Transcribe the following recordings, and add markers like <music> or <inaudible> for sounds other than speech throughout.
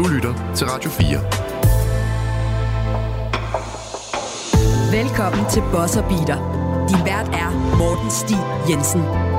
Du lytter til Radio 4. Velkommen til Bosser Beater. Din vært er Morten Stig Jensen.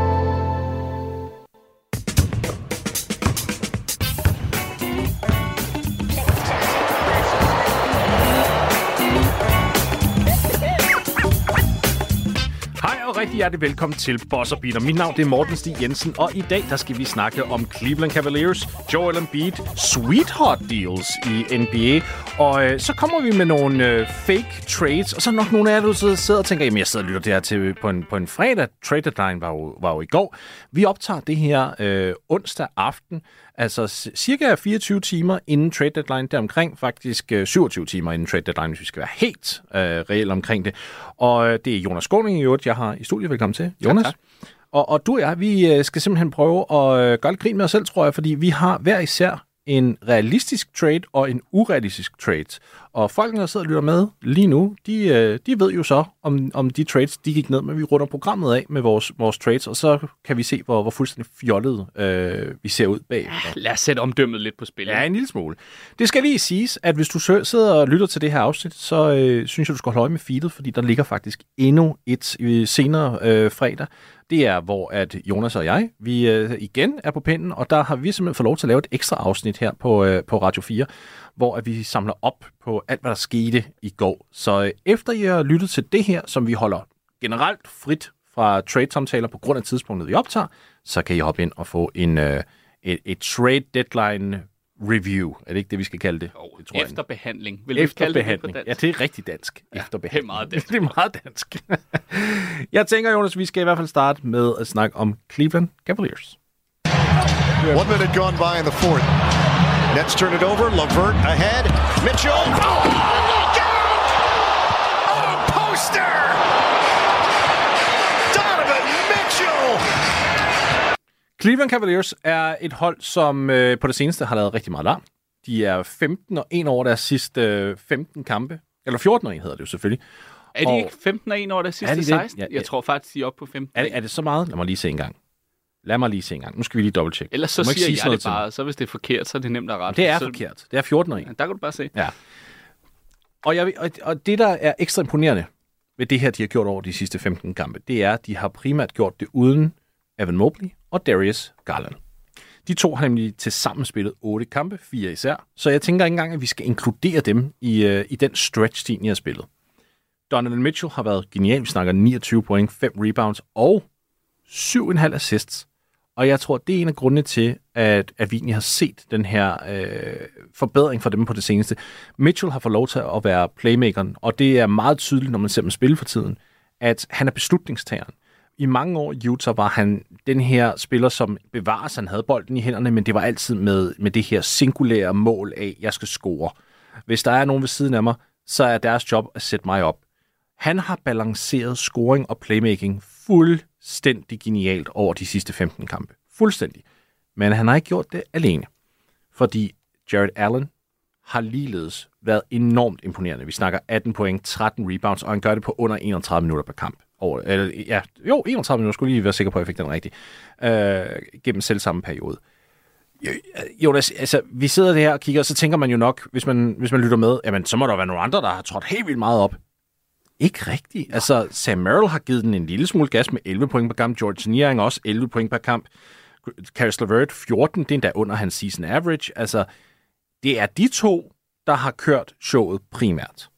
Hjertelig velkommen til Boss Beater. Mit navn det er Morten Stig Jensen, og i dag der skal vi snakke om Cleveland Cavaliers, Joel Embiid, sweetheart deals i NBA. Og øh, så kommer vi med nogle øh, fake trades, og så er nok nogle af jer, der sidder og tænker, jamen jeg sidder og lytter det her til øh, på en, på en fredag. Trade deadline var jo, var jo i går. Vi optager det her øh, onsdag aften, Altså cirka 24 timer inden trade deadline, deromkring faktisk 27 øh, timer inden trade deadline, hvis vi skal være helt øh, reelt omkring det. Og øh, det er Jonas Skåning i øvrigt, jeg har i studiet. Velkommen til. Jonas. Tak, tak. Og, og du og jeg, vi øh, skal simpelthen prøve at gøre lidt grin med os selv, tror jeg, fordi vi har hver især en realistisk trade og en urealistisk trade. Og folk, der sidder og lytter med lige nu, de, øh, de ved jo så, om, om de trades, de gik ned, men vi runder programmet af med vores, vores trades, og så kan vi se, hvor, hvor fuldstændig fjollet øh, vi ser ud bag. Ja, lad os sætte omdømmet lidt på spil. Ja, en lille smule. Det skal lige siges, at hvis du sidder og lytter til det her afsnit, så øh, synes jeg, du skal holde øje med feedet, fordi der ligger faktisk endnu et øh, senere øh, fredag, det er, hvor at Jonas og jeg, vi øh, igen er på pinden, og der har vi simpelthen fået lov til at lave et ekstra afsnit her på, øh, på Radio 4, hvor at vi samler op på alt, hvad der skete i går. Så øh, efter I har lyttet til det her, som vi holder generelt frit fra trade-samtaler på grund af tidspunktet, vi optager, så kan I hoppe ind og få en, øh, et, et trade deadline review. Er det ikke det, vi skal kalde det? Oh, det tror efterbehandling. Vil efterbehandling. Det ja, det er rigtig dansk. Ja, efterbehandling. <laughs> Det er meget dansk. det er meget dansk. Jeg tænker, Jonas, vi skal i hvert fald starte med at snakke om Cleveland Cavaliers. One minute gone by in the fourth. Nets turn it over. Lavert ahead. Mitchell. Oh, look out! Oh, poster! Donovan Mitchell! Cleveland Cavaliers er et hold, som øh, på det seneste har lavet rigtig meget larm. De er 15 og 1 over deres sidste øh, 15 kampe. Eller 14 og 1 hedder det jo selvfølgelig. Er de og, ikke 15 og 1 over deres sidste 16? Ja, jeg tror faktisk, de er oppe på 15. Er det, er det så meget? Lad mig lige se en gang. Lad mig lige se en gang. Nu skal vi lige dobbelttjekke. Ellers så siger jeg det bare, så hvis det er forkert, så er det nemt at rette. Det er så... forkert. Det er 14 og 1. Ja, der kan du bare se. Ja. Og, jeg, og, og det, der er ekstra imponerende ved det her, de har gjort over de sidste 15 kampe, det er, at de har primært gjort det uden Evan Mobley og Darius Garland. De to har nemlig til sammen spillet otte kampe, fire især, så jeg tænker ikke engang, at vi skal inkludere dem i, uh, i den stretch de har spillet. Donovan Mitchell har været genial. Vi snakker 29 point, 5 rebounds og 7,5 assists. Og jeg tror, det er en af grundene til, at, at vi egentlig har set den her øh, forbedring for dem på det seneste. Mitchell har fået lov til at være playmakeren, og det er meget tydeligt, når man ser dem spille for tiden, at han er beslutningstageren. I mange år i Utah var han den her spiller, som bevares, han havde bolden i hænderne, men det var altid med, med det her singulære mål af, jeg skal score. Hvis der er nogen ved siden af mig, så er deres job at sætte mig op. Han har balanceret scoring og playmaking fuldstændig genialt over de sidste 15 kampe. Fuldstændig. Men han har ikke gjort det alene. Fordi Jared Allen har ligeledes været enormt imponerende. Vi snakker 18 point, 13 rebounds, og han gør det på under 31 minutter per kamp. Over, eller, ja, jo, 31 minutter, skulle lige være sikker på, at jeg fik den rigtigt. Øh, gennem selv samme periode. Øh, Jonas, altså, vi sidder her og kigger, og så tænker man jo nok, hvis man, hvis man lytter med, jamen, så må der være nogle andre, der har trådt helt vildt meget op. Ikke rigtigt. Altså, Sam Merrill har givet den en lille smule gas med 11 point per kamp. George Niering også 11 point per kamp. Caris LeVert 14, det er endda under hans season average. Altså, det er de to, der har kørt showet primært.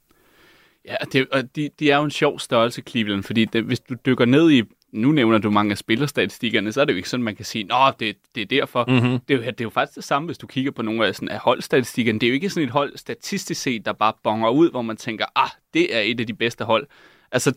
Ja, det, og de, de er jo en sjov størrelse, Cleveland, fordi det, hvis du dykker ned i, nu nævner du mange af spillerstatistikkerne, så er det jo ikke sådan, man kan sige, at det, det er derfor. Mm-hmm. Det, er jo, det er jo faktisk det samme, hvis du kigger på nogle af, sådan, af holdstatistikkerne. Det er jo ikke sådan et hold statistisk set, der bare bonger ud, hvor man tænker, ah, det er et af de bedste hold. Altså,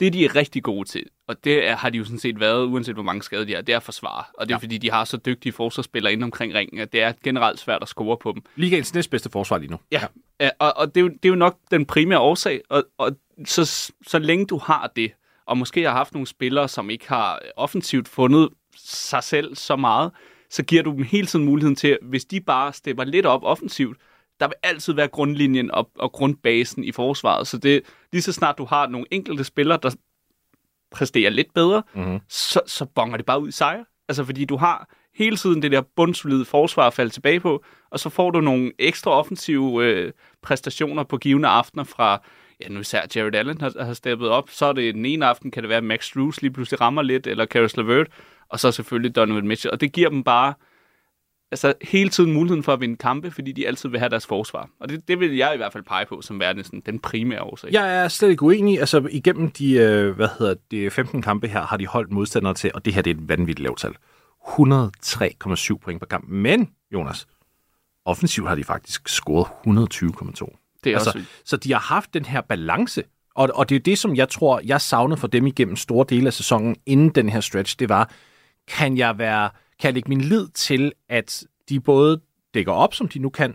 det de er rigtig gode til, og det er, har de jo sådan set været, uanset hvor mange skader de har, det er at forsvare. Og det er ja. fordi, de har så dygtige forsvarsspillere inde omkring ringen, at det er generelt svært at score på dem. Ligaens næstbedste forsvar lige nu. Ja, ja. og, og det, er jo, det er jo nok den primære årsag, og, og så, så længe du har det, og måske har haft nogle spillere, som ikke har offensivt fundet sig selv så meget, så giver du dem hele tiden muligheden til, hvis de bare stepper lidt op offensivt, der vil altid være grundlinjen og, og grundbasen i forsvaret. Så det lige så snart du har nogle enkelte spillere, der præsterer lidt bedre, mm-hmm. så, så bonger det bare ud i sejr. Altså fordi du har hele tiden det der bundsolide forsvar at falde tilbage på, og så får du nogle ekstra offensive øh, præstationer på givende aftener fra, ja nu især Jared Allen har, har steppet op, så er det den ene aften, kan det være Max Drews lige pludselig rammer lidt, eller Karis LeVert, og så selvfølgelig Donovan Mitchell, og det giver dem bare altså hele tiden muligheden for at vinde kampe, fordi de altid vil have deres forsvar. Og det, det vil jeg i hvert fald pege på som værende sådan, den primære årsag. Jeg er slet ikke uenig. Altså igennem de, øh, hvad hedder det, 15 kampe her, har de holdt modstandere til, og det her det er et vanvittigt lavt tal. 103,7 point per kamp. Men, Jonas, offensivt har de faktisk scoret 120,2. Det er altså, også vildt. så de har haft den her balance, og, og det er det, som jeg tror, jeg savnede for dem igennem store dele af sæsonen, inden den her stretch, det var, kan jeg være, kan jeg lægge min lid til, at de både dækker op, som de nu kan,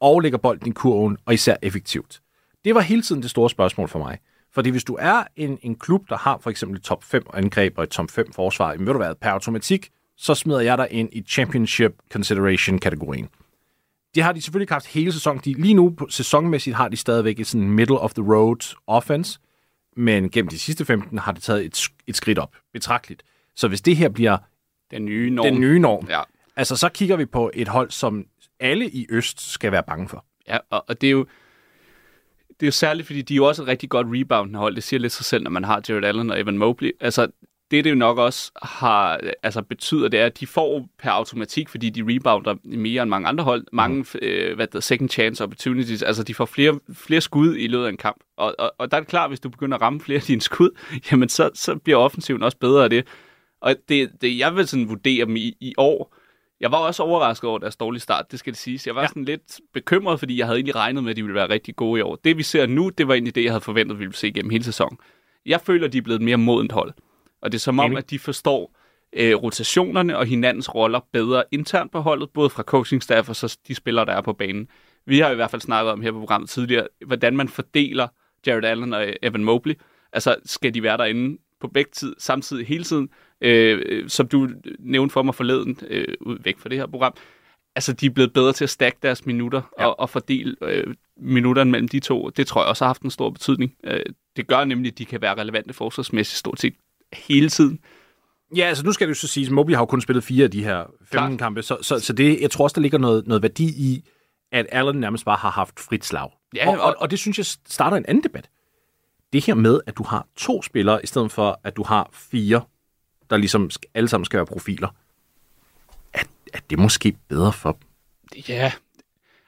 og lægger bolden i kurven, og især effektivt. Det var hele tiden det store spørgsmål for mig. Fordi hvis du er en, en klub, der har for eksempel et top 5 angreb og et top 5 forsvar, jamen ved du hvad, per automatik, så smider jeg dig ind i Championship Consideration-kategorien. Det har de selvfølgelig haft hele sæsonen. De, lige nu, på, sæsonmæssigt, har de stadigvæk et sådan middle of the road offense, men gennem de sidste 15 har det taget et, et skridt op, betragteligt. Så hvis det her bliver Den nye norm. den nye norm, Ja, altså så kigger vi på et hold, som alle i Øst skal være bange for. ja og, og det er jo det er jo særligt, fordi de er jo også et rigtig godt reboundende hold. Det siger lidt sig selv, når man har Jared Allen og Evan Mobley. Altså, det det jo nok også har, altså betyder, det er, at de får per automatik, fordi de rebounder mere end mange andre hold, mange mm. øh, hvad der, second chance opportunities, altså de får flere, flere skud i løbet af en kamp. Og, og, og der er det klart, hvis du begynder at ramme flere af dine skud, <laughs> jamen så, så bliver offensiven også bedre af det. Og det, det jeg vil sådan vurdere dem i, i år, jeg var også overrasket over deres dårlige start, det skal det siges. Jeg var ja. sådan lidt bekymret, fordi jeg havde egentlig regnet med, at de ville være rigtig gode i år. Det vi ser nu, det var egentlig det, jeg havde forventet, vi ville se gennem hele sæsonen. Jeg føler, de er blevet et mere modent hold. Og det er som om, Enig. at de forstår øh, rotationerne og hinandens roller bedre internt på holdet, både fra coaching staff og så de spillere, der er på banen. Vi har i hvert fald snakket om her på programmet tidligere, hvordan man fordeler Jared Allen og Evan Mobley. Altså, skal de være derinde på begge tid, samtidig hele tiden, øh, som du nævnte for mig forleden, øh, ud væk fra det her program. Altså, de er blevet bedre til at stack deres minutter ja. og, og fordele øh, minutterne mellem de to. Det tror jeg også har haft en stor betydning. Øh, det gør nemlig, at de kan være relevante forsvarsmæssigt stort set hele tiden. Ja, altså nu skal det jo så sige, at Mobley har jo kun spillet fire af de her 15 Klart. kampe, så, så, så det, jeg tror også, der ligger noget, noget værdi i, at Allen nærmest bare har haft frit slag. Ja, og, og, og- det synes jeg starter en anden debat. Det her med, at du har to spillere, i stedet for at du har fire, der ligesom alle sammen skal være profiler, er, er det måske bedre for dem? Ja, I,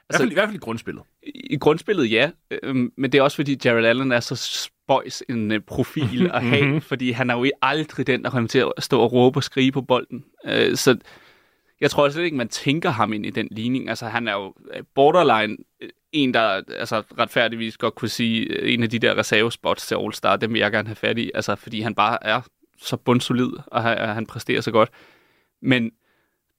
hvert fald, I hvert fald i grundspillet. I grundspillet ja, øhm, men det er også fordi Jared Allen er så spøjs en øh, profil at <laughs> have, fordi han er jo aldrig den, der kommer til at stå og råbe og skrige på bolden. Øh, så jeg tror slet ikke, man tænker ham ind i den ligning. Altså han er jo øh, borderline øh, en, der altså, retfærdigvis godt kunne sige, en af de der reservespots til All-Star, dem vil jeg gerne have fat i, altså fordi han bare er så bundsolid, og han, og han præsterer så godt. Men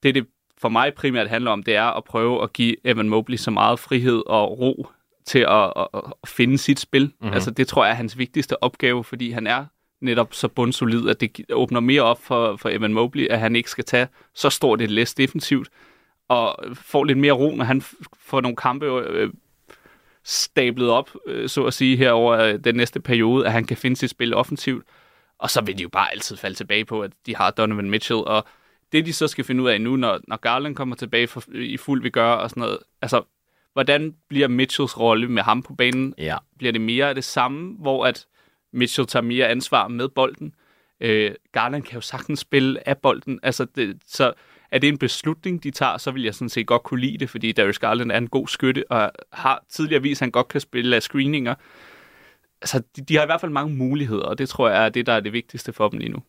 det, det for mig primært handler om, det er at prøve at give Evan Mobley så meget frihed og ro til at, at, at finde sit spil. Mm-hmm. Altså det tror jeg er hans vigtigste opgave, fordi han er netop så bundsolid, at det åbner mere op for, for Evan Mobley, at han ikke skal tage så stort et læs defensivt, og får lidt mere ro, når han får nogle kampe øh, stablet op, øh, så at sige, her over øh, den næste periode, at han kan finde sit spil offensivt. Og så vil de jo bare altid falde tilbage på, at de har Donovan Mitchell, og det de så skal finde ud af nu, når, når Garland kommer tilbage for, i fuld vi gør og sådan noget, altså, hvordan bliver Mitchells rolle med ham på banen? Ja. Bliver det mere af det samme, hvor at Mitchell tager mere ansvar med bolden? Øh, Garland kan jo sagtens spille af bolden, altså det, så er det en beslutning, de tager, så vil jeg sådan set godt kunne lide det, fordi Darius Garland er en god skytte, og har tidligere vist, at han godt kan spille af screeninger. Altså, de, de har i hvert fald mange muligheder, og det tror jeg er det, der er det vigtigste for dem lige nu.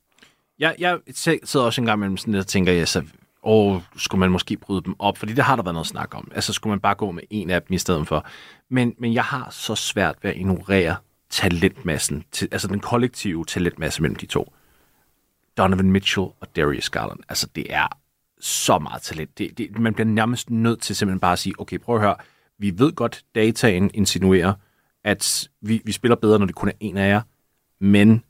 Jeg, jeg sidder også en gang imellem sådan lidt og tænker, ja, så, åh, skulle man måske bryde dem op? Fordi det har der været noget snak om. Altså, skulle man bare gå med en af dem i stedet for? Men, men jeg har så svært ved at ignorere talentmassen, til, altså den kollektive talentmasse mellem de to. Donovan Mitchell og Darius Garland. Altså, det er så meget talent. Det, det, man bliver nærmest nødt til simpelthen bare at sige, okay, prøv at høre, vi ved godt, dataen insinuerer, at vi, vi spiller bedre, når det kun er en af jer, men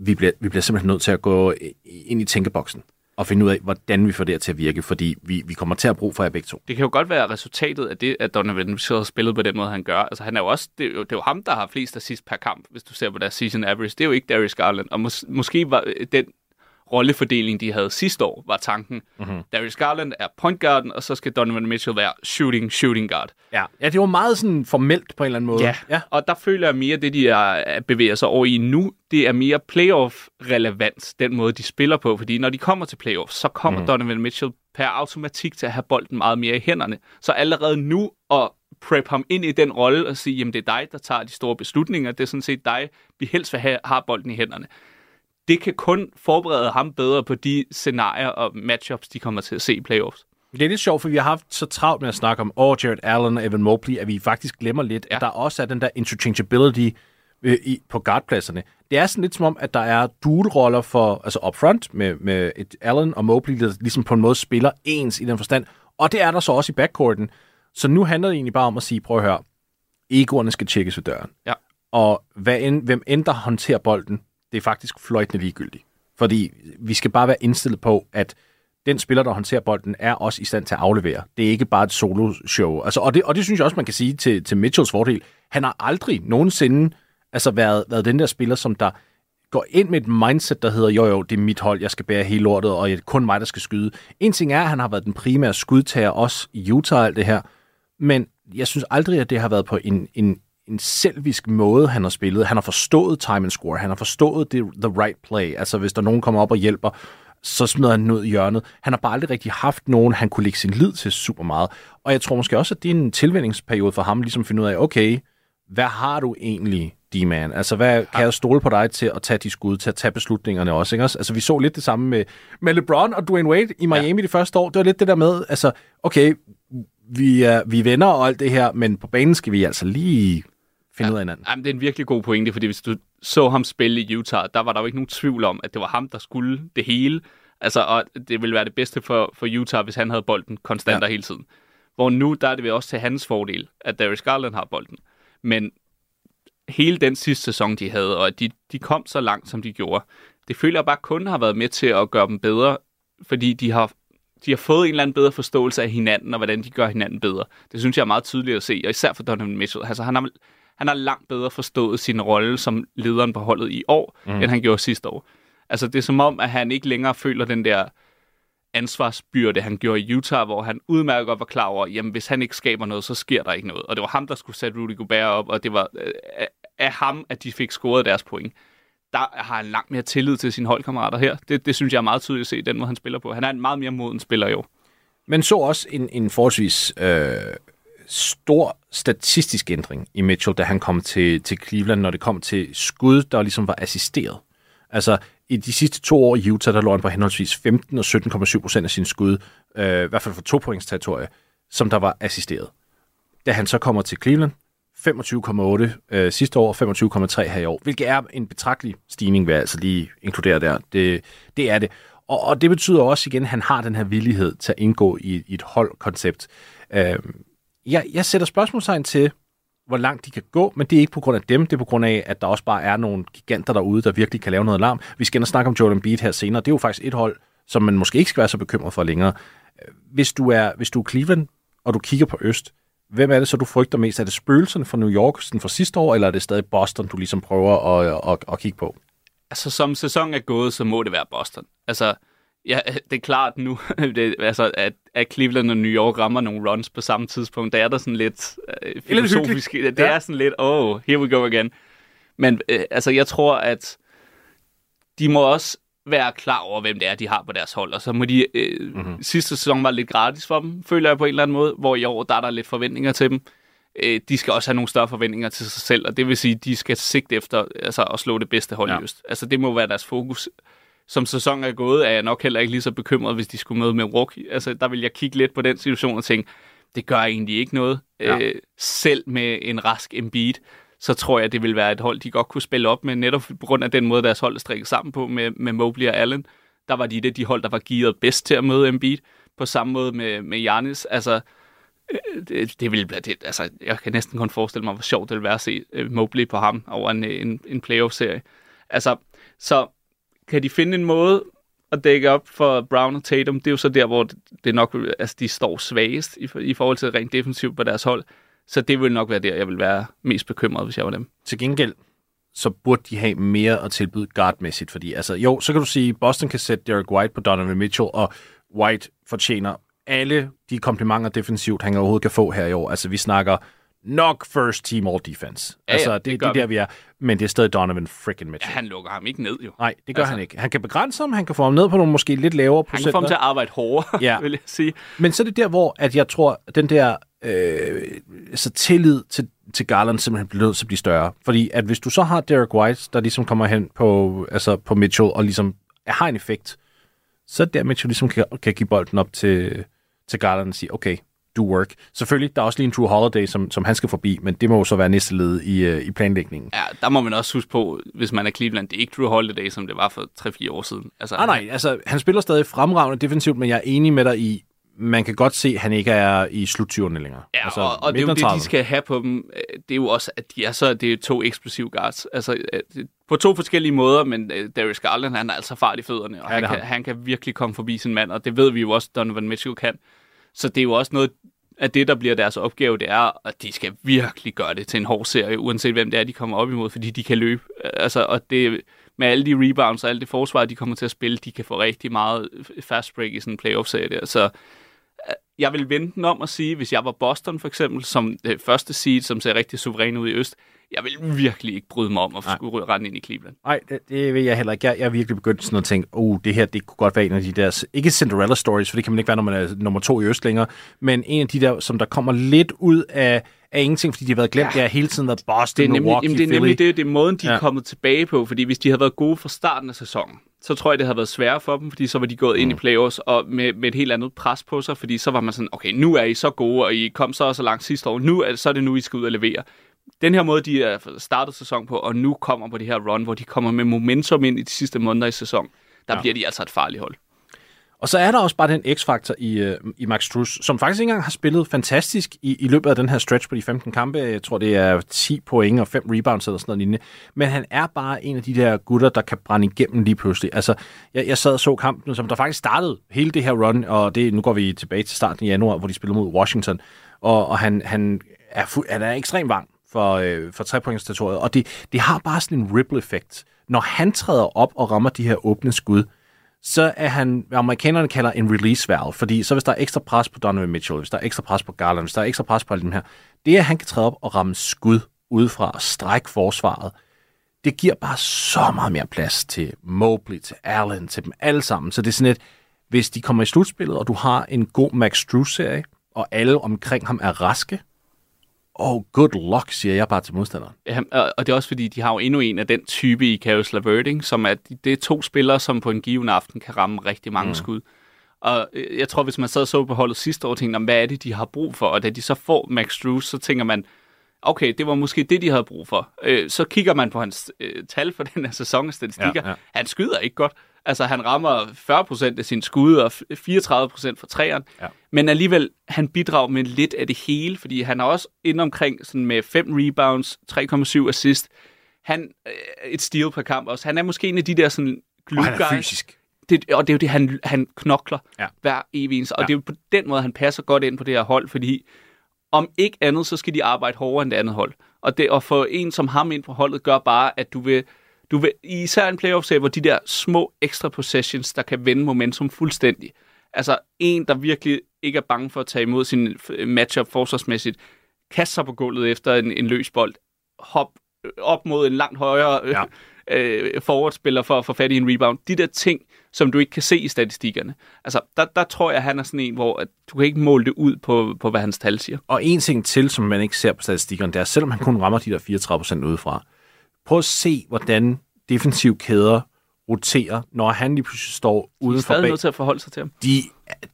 vi bliver, vi bliver simpelthen nødt til at gå ind i tænkeboksen og finde ud af, hvordan vi får det her til at virke, fordi vi, vi kommer til at bruge for jer begge to. Det kan jo godt være resultatet af det, at Donovan Mitchell har spillet på den måde, han gør. Altså, han er jo også, det, er jo, det er jo ham, der har flest assist per kamp, hvis du ser på deres season average. Det er jo ikke Darius Garland. Og mås, måske var øh, den rollefordeling, de havde sidste år, var tanken. Mhm. Mm-hmm. Darius Garland er point guarden, og så skal Donovan Mitchell være shooting, shooting guard. Ja. ja, det var meget sådan formelt på en eller anden måde. Ja. ja. og der føler jeg mere, det, de er, bevæger sig over i nu, det er mere playoff-relevans, den måde, de spiller på. Fordi når de kommer til playoff, så kommer mm. Donovan Mitchell per automatik til at have bolden meget mere i hænderne. Så allerede nu at prep ham ind i den rolle og sige, jamen det er dig, der tager de store beslutninger, det er sådan set dig, vi helst vil have, har bolden i hænderne. Det kan kun forberede ham bedre på de scenarier og matchups, de kommer til at se i playoffs. Det er lidt sjovt, for vi har haft så travlt med at snakke om oh, Jared Allen og Evan Mobley, at vi faktisk glemmer lidt, ja. At der også er den der interchangeability øh, i, på guardpladserne. Det er sådan lidt som om, at der er dual-roller for, altså upfront med, med et Allen og Mobley, der ligesom på en måde spiller ens i den forstand. Og det er der så også i backcourten. Så nu handler det egentlig bare om at sige, prøv at høre, egoerne skal tjekkes ved døren. Ja. Og hvad end, hvem end der håndterer bolden, det er faktisk fløjtende ligegyldigt. Fordi vi skal bare være indstillet på, at den spiller, der håndterer bolden, er også i stand til at aflevere. Det er ikke bare et solo-show. Altså, og, det, og det synes jeg også, man kan sige til, til Mitchells fordel. Han har aldrig nogensinde altså, været, været den der spiller, som der går ind med et mindset, der hedder, jo jo, det er mit hold, jeg skal bære hele lortet, og det er kun mig, der skal skyde. En ting er, at han har været den primære skudtager, også i Utah alt det her, men jeg synes aldrig, at det har været på en, en, en selvisk måde, han har spillet. Han har forstået time and score, han har forstået det, the right play. Altså, hvis der er nogen kommer op og hjælper, så smider han den ud i hjørnet. Han har bare aldrig rigtig haft nogen, han kunne lægge sin lid til super meget. Og jeg tror måske også, at det er en tilvændingsperiode for ham, ligesom at finde ud af, okay, hvad har du egentlig, D-man? Altså, hvad kan jeg stole på dig til at tage de skud, til at tage beslutningerne også, ikke også? Altså, vi så lidt det samme med, med LeBron og Dwayne Wade i Miami ja. det første år. Det var lidt det der med, altså, okay, vi er, vi er venner og alt det her, men på banen skal vi altså lige finde ja. ud af hinanden. Jamen, det er en virkelig god pointe, fordi hvis du så ham spille i Utah, der var der jo ikke nogen tvivl om, at det var ham, der skulle det hele. Altså, og det ville være det bedste for, for Utah, hvis han havde bolden konstant Ja. hele tiden. Hvor nu, der er det også til hans fordel, at Darius Garland har bolden. Men hele den sidste sæson, de havde, og at de, de kom så langt, som de gjorde, det føler jeg bare kun har været med til at gøre dem bedre, fordi de har, de har fået en eller anden bedre forståelse af hinanden, og hvordan de gør hinanden bedre. Det synes jeg er meget tydeligt at se, og især for Donovan Mitchell. Altså, han har, han har langt bedre forstået sin rolle som lederen på holdet i år, mm. end han gjorde sidste år. Altså, det er som om, at han ikke længere føler den der ansvarsbyrde, han gjorde i Utah, hvor han udmærket godt var klar over, jamen hvis han ikke skaber noget, så sker der ikke noget. Og det var ham, der skulle sætte Rudy Gobert op, og det var øh, af ham, at de fik scoret deres point. Der har han langt mere tillid til sine holdkammerater her. Det, det synes jeg er meget tydeligt at se, den måde han spiller på. Han er en meget mere moden spiller jo. Men så også en, en forholdsvis øh, stor statistisk ændring i Mitchell, da han kom til, til Cleveland, når det kom til skud, der ligesom var assisteret. Altså, i de sidste to år i Utah, der lå han på henholdsvis 15 og 17,7 procent af sine skud, øh, i hvert fald for to points territorie, som der var assisteret. Da han så kommer til Cleveland, 25,8 øh, sidste år, og 25,3 her i år, hvilket er en betragtelig stigning, vil jeg altså lige inkludere der. Det, det er det. Og, og det betyder også igen, at han har den her villighed til at indgå i, i et holdkoncept. Øh, jeg, jeg sætter spørgsmålstegn til, hvor langt de kan gå, men det er ikke på grund af dem, det er på grund af, at der også bare er nogle giganter derude, der virkelig kan lave noget larm. Vi skal ind og snakke om Jordan Beat her senere. Det er jo faktisk et hold, som man måske ikke skal være så bekymret for længere. Hvis du er, hvis du er Cleveland, og du kigger på Øst, hvem er det så, du frygter mest? Er det spøgelserne fra New York sådan fra sidste år, eller er det stadig Boston, du ligesom prøver at, at, at kigge på? Altså, som sæsonen er gået, så må det være Boston. Altså, ja, det er klart nu, <laughs> det, altså, at, at Cleveland og New York rammer nogle runs på samme tidspunkt. Der er der sådan lidt øh, filosofisk. Det, det Ja. er sådan lidt, oh, here we go again. Men øh, altså, jeg tror, at de må også være klar over, hvem det er, de har på deres hold. Og så må de... Øh, mm-hmm. Sidste sæson var lidt gratis for dem, føler jeg på en eller anden måde, hvor i år, der er der lidt forventninger til dem. Øh, de skal også have nogle større forventninger til sig selv, og det vil sige, at de skal sigte efter altså, at slå det bedste hold Ja. ja. i Øst. Altså, det må være deres fokus. Som sæsonen er gået, er jeg nok heller ikke lige så bekymret, hvis de skulle møde med Milwaukee. Altså, der vil jeg kigge lidt på den situation og tænke, det gør egentlig ikke noget. Ja. Øh, selv med en rask Embiid, så tror jeg, det vil være et hold, de godt kunne spille op med, netop på grund af den måde, deres hold er strikket sammen på med, med Mobley og Allen. Der var de det de hold, der var gearet bedst til at møde Embiid. På samme måde med, med Giannis. Altså, øh, det, det vil, det, altså, jeg kan næsten kun forestille mig, hvor sjovt det vil være at se øh, Mobley på ham over en, en, en playoff-serie. Altså, så kan de finde en måde at dække op for Brown og Tatum, det er jo så der, hvor det, nok, altså, de står svagest i, i forhold til rent defensivt på deres hold. Så det vil nok være der, jeg vil være mest bekymret, hvis jeg var dem. Til gengæld, så burde de have mere at tilbyde guardmæssigt, fordi altså, jo, så kan du sige, Boston kan sætte Derek White på Donovan Mitchell, og White fortjener alle de komplimenter defensivt, han overhovedet kan få her i år. Altså, vi snakker nok first team all defense. Ja, ja, altså, det det, det er der, vi er. Men det er stadig Donovan freaking Ja, Mitchell. han lukker ham ikke ned, jo. Nej, det gør Altså- han ikke. Han kan begrænse ham, han kan få ham ned på nogle måske lidt lavere Han kan få ham til procenter. at arbejde hårdere, Ja. <laughs> ja. vil jeg sige. Men så er det der, hvor at jeg tror, at den der øh, så tillid til, til Garland simpelthen bliver nødt til at blive større. Fordi at hvis du så har Derek White, der ligesom kommer hen på, altså på Mitchell og ligesom har en effekt, så er det der Mitchell ligesom kan, kan give bolden op til, til Garland og sige, okay, do work. Selvfølgelig, der er også lige en True Holiday, som, som han skal forbi, men det må jo så være næste led i, øh, i planlægningen. Ja, der må man også huske på, hvis man er Cleveland, det er ikke Drew Holiday, som det var for 3-4 år siden. Altså, Ah, nej, altså han spiller stadig fremragende defensivt, men jeg er enig med dig i, man kan godt se, at han ikke er i sluttyverne længere. Ja, altså, og, og det er jo det, de 30'erne. skal have på dem. Øh, Det er jo også, at de er så det er to eksplosive guards. Altså, øh, på to forskellige måder, men øh, Darius Garland, han er altså fart i fødderne, og Ja, han, kan, han. han kan virkelig komme forbi sin mand, og det ved vi jo også, Donovan Mitchell kan. Så det er jo også noget at det, der bliver deres opgave, det er, at de skal virkelig gøre det til en hård serie, uanset hvem det er, de kommer op imod, fordi de kan løbe. Altså, og det, med alle de rebounds og alt det forsvar, de kommer til at spille, de kan få rigtig meget fast break i sådan en playoff-serie der. Så jeg vil vente den om at sige, hvis jeg var Boston for eksempel, som det første seed, som ser rigtig suveræn ud i øst, jeg vil virkelig ikke bryde mig om at skulle rende ind i Cleveland. Nej, det, det vil jeg heller ikke. Jeg, jeg er virkelig begyndt sådan at tænke, oh, det her, det kunne godt være en af de der, ikke Cinderella stories, for det kan man ikke være, når man er nummer to i Øst længere, men en af de der, som der kommer lidt ud af, af ingenting, fordi de har været glemt, ja. det har hele tiden været Boston, Det er nemlig, Milwaukee, jamen, det, er Philly. nemlig det, det er måden, de. Ja. er kommet tilbage på, fordi hvis de havde været gode fra starten af sæsonen, så tror jeg, det havde været sværere for dem, fordi så var de gået mm. ind i playoffs og med, med et helt andet pres på sig, fordi så var man sådan, okay, nu er I så gode, og I kom så og så langt sidste år, nu er, så er det nu, I skal ud og levere. Den her måde, de er startet sæson på, og nu kommer på det her run, hvor de kommer med momentum ind i de sidste måneder i sæson, der ja. bliver de altså et farligt hold. Og så er der også bare den x-faktor i, øh, i Max Strus, som faktisk ikke engang har spillet fantastisk i, i løbet af den her stretch på de 15 kampe. Jeg tror, det er 10 point og 5 rebounds eller sådan noget lignende. Men han er bare en af de der gutter, der kan brænde igennem lige pludselig. Altså, jeg, jeg sad og så kampen, som der faktisk startede hele det her run, og det, nu går vi tilbage til starten i januar, hvor de spillede mod Washington. Og, og han, han, er fu- han er ekstremt varm for, øh, for trepointstatoriet, og det, det har bare sådan en ripple-effekt. Når han træder op og rammer de her åbne skud, så er han, hvad amerikanerne kalder en release valve, fordi så hvis der er ekstra pres på Donovan Mitchell, hvis der er ekstra pres på Garland, hvis der er ekstra pres på alle dem her, det er, at han kan træde op og ramme skud udefra og strække forsvaret, det giver bare så meget mere plads til Mobley, til Allen, til dem alle sammen. Så det er sådan et, hvis de kommer i slutspillet, og du har en god Max Drew-serie, og alle omkring ham er raske, oh, good luck, siger jeg bare til modstanderen. Ja, og det er også fordi, de har jo endnu en af den type i Caris LeVert, ikke? som er, det er to spillere, som på en given aften kan ramme rigtig mange mm. skud. Og øh, jeg tror, hvis man sad og så på holdet sidste år, tænkte hvad er det, de har brug for? Og da de så får Max Drews, så tænker man, okay, det var måske det, de havde brug for. Øh, så kigger man på hans øh, tal for den her sæson statistikker. Ja, ja. Han skyder ikke godt. Altså, han rammer 40% af sine skud og 34% for træeren. Ja. Men alligevel, han bidrager med lidt af det hele, fordi han er også inde omkring sådan med 5 rebounds, 3,7 assist. Han øh, et steal per kamp også. Han er måske en af de der sådan glue Og han er guys. fysisk. Det, og det er jo det, han, han knokler Ja. hver evig. Og Ja. det er jo på den måde, han passer godt ind på det her hold, fordi om ikke andet, så skal de arbejde hårdere end det andet hold. Og det at få en som ham ind på holdet, gør bare, at du vil, du vil især en playoff hvor de der små ekstra possessions, der kan vende momentum fuldstændig. Altså en, der virkelig ikke er bange for at tage imod sin f- matchup forsvarsmæssigt, kaste sig på gulvet efter en, en løs bold, hop øh, op mod en langt højere øh, Ja. øh, forwardspiller for at få fat i en rebound. De der ting, som du ikke kan se i statistikkerne. Altså, der, der tror jeg, at han er sådan en, hvor at du kan ikke måle det ud på, på hvad hans tal siger. Og en ting til, som man ikke ser på statistikkerne, det er, selvom han kun rammer de der 34% udefra, prøv at se, hvordan defensiv kæder roterer, når han lige pludselig står er uden for stadig bag. nødt til at forholde sig til ham. De,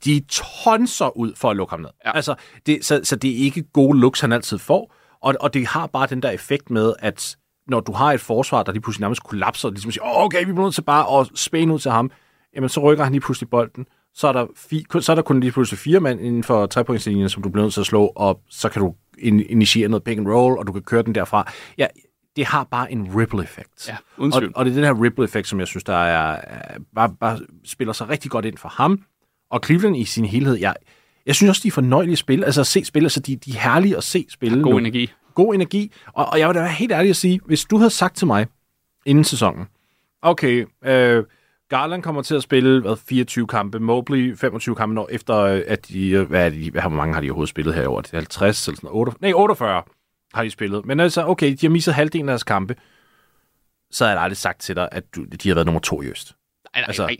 de tonser ud for at lukke ham ned. Ja. Altså, det, så, så det er ikke gode looks, han altid får. Og, og det har bare den der effekt med, at når du har et forsvar, der lige pludselig nærmest kollapser, og ligesom siger, "Åh, okay, vi bliver nødt til bare at spæne ud til ham, jamen så rykker han lige pludselig bolden, så er der, fi, så er der kun lige pludselig fire mand inden for trepointslinjen, som du bliver nødt til at slå, og så kan du in, initiere noget pick and roll, og du kan køre den derfra. Ja, det har bare en ripple-effekt. Ja, og, og det er den her ripple-effekt, som jeg synes, der er, bare, bare spiller sig rigtig godt ind for ham, og Cleveland i sin helhed. Jeg, jeg synes også, de er fornøjelige at spille, altså at se spille, altså de, de er herlige at se spille God nu. energi. god energi. Og, og jeg vil da være helt ærlig at sige, hvis du havde sagt til mig inden sæsonen, okay, øh, Garland kommer til at spille hvad, 24 kampe, Mobley 25 kampe, når efter øh, at de, øh, hvad er det, hvor mange har de overhovedet spillet her over? Det er 50 eller sådan noget, 8, nej, 48 har de spillet. Men altså, okay, de har misset halvdelen af deres kampe, så havde jeg aldrig sagt til dig, at du, de har været nummer to i Øst. Nej, nej, Altså, nej.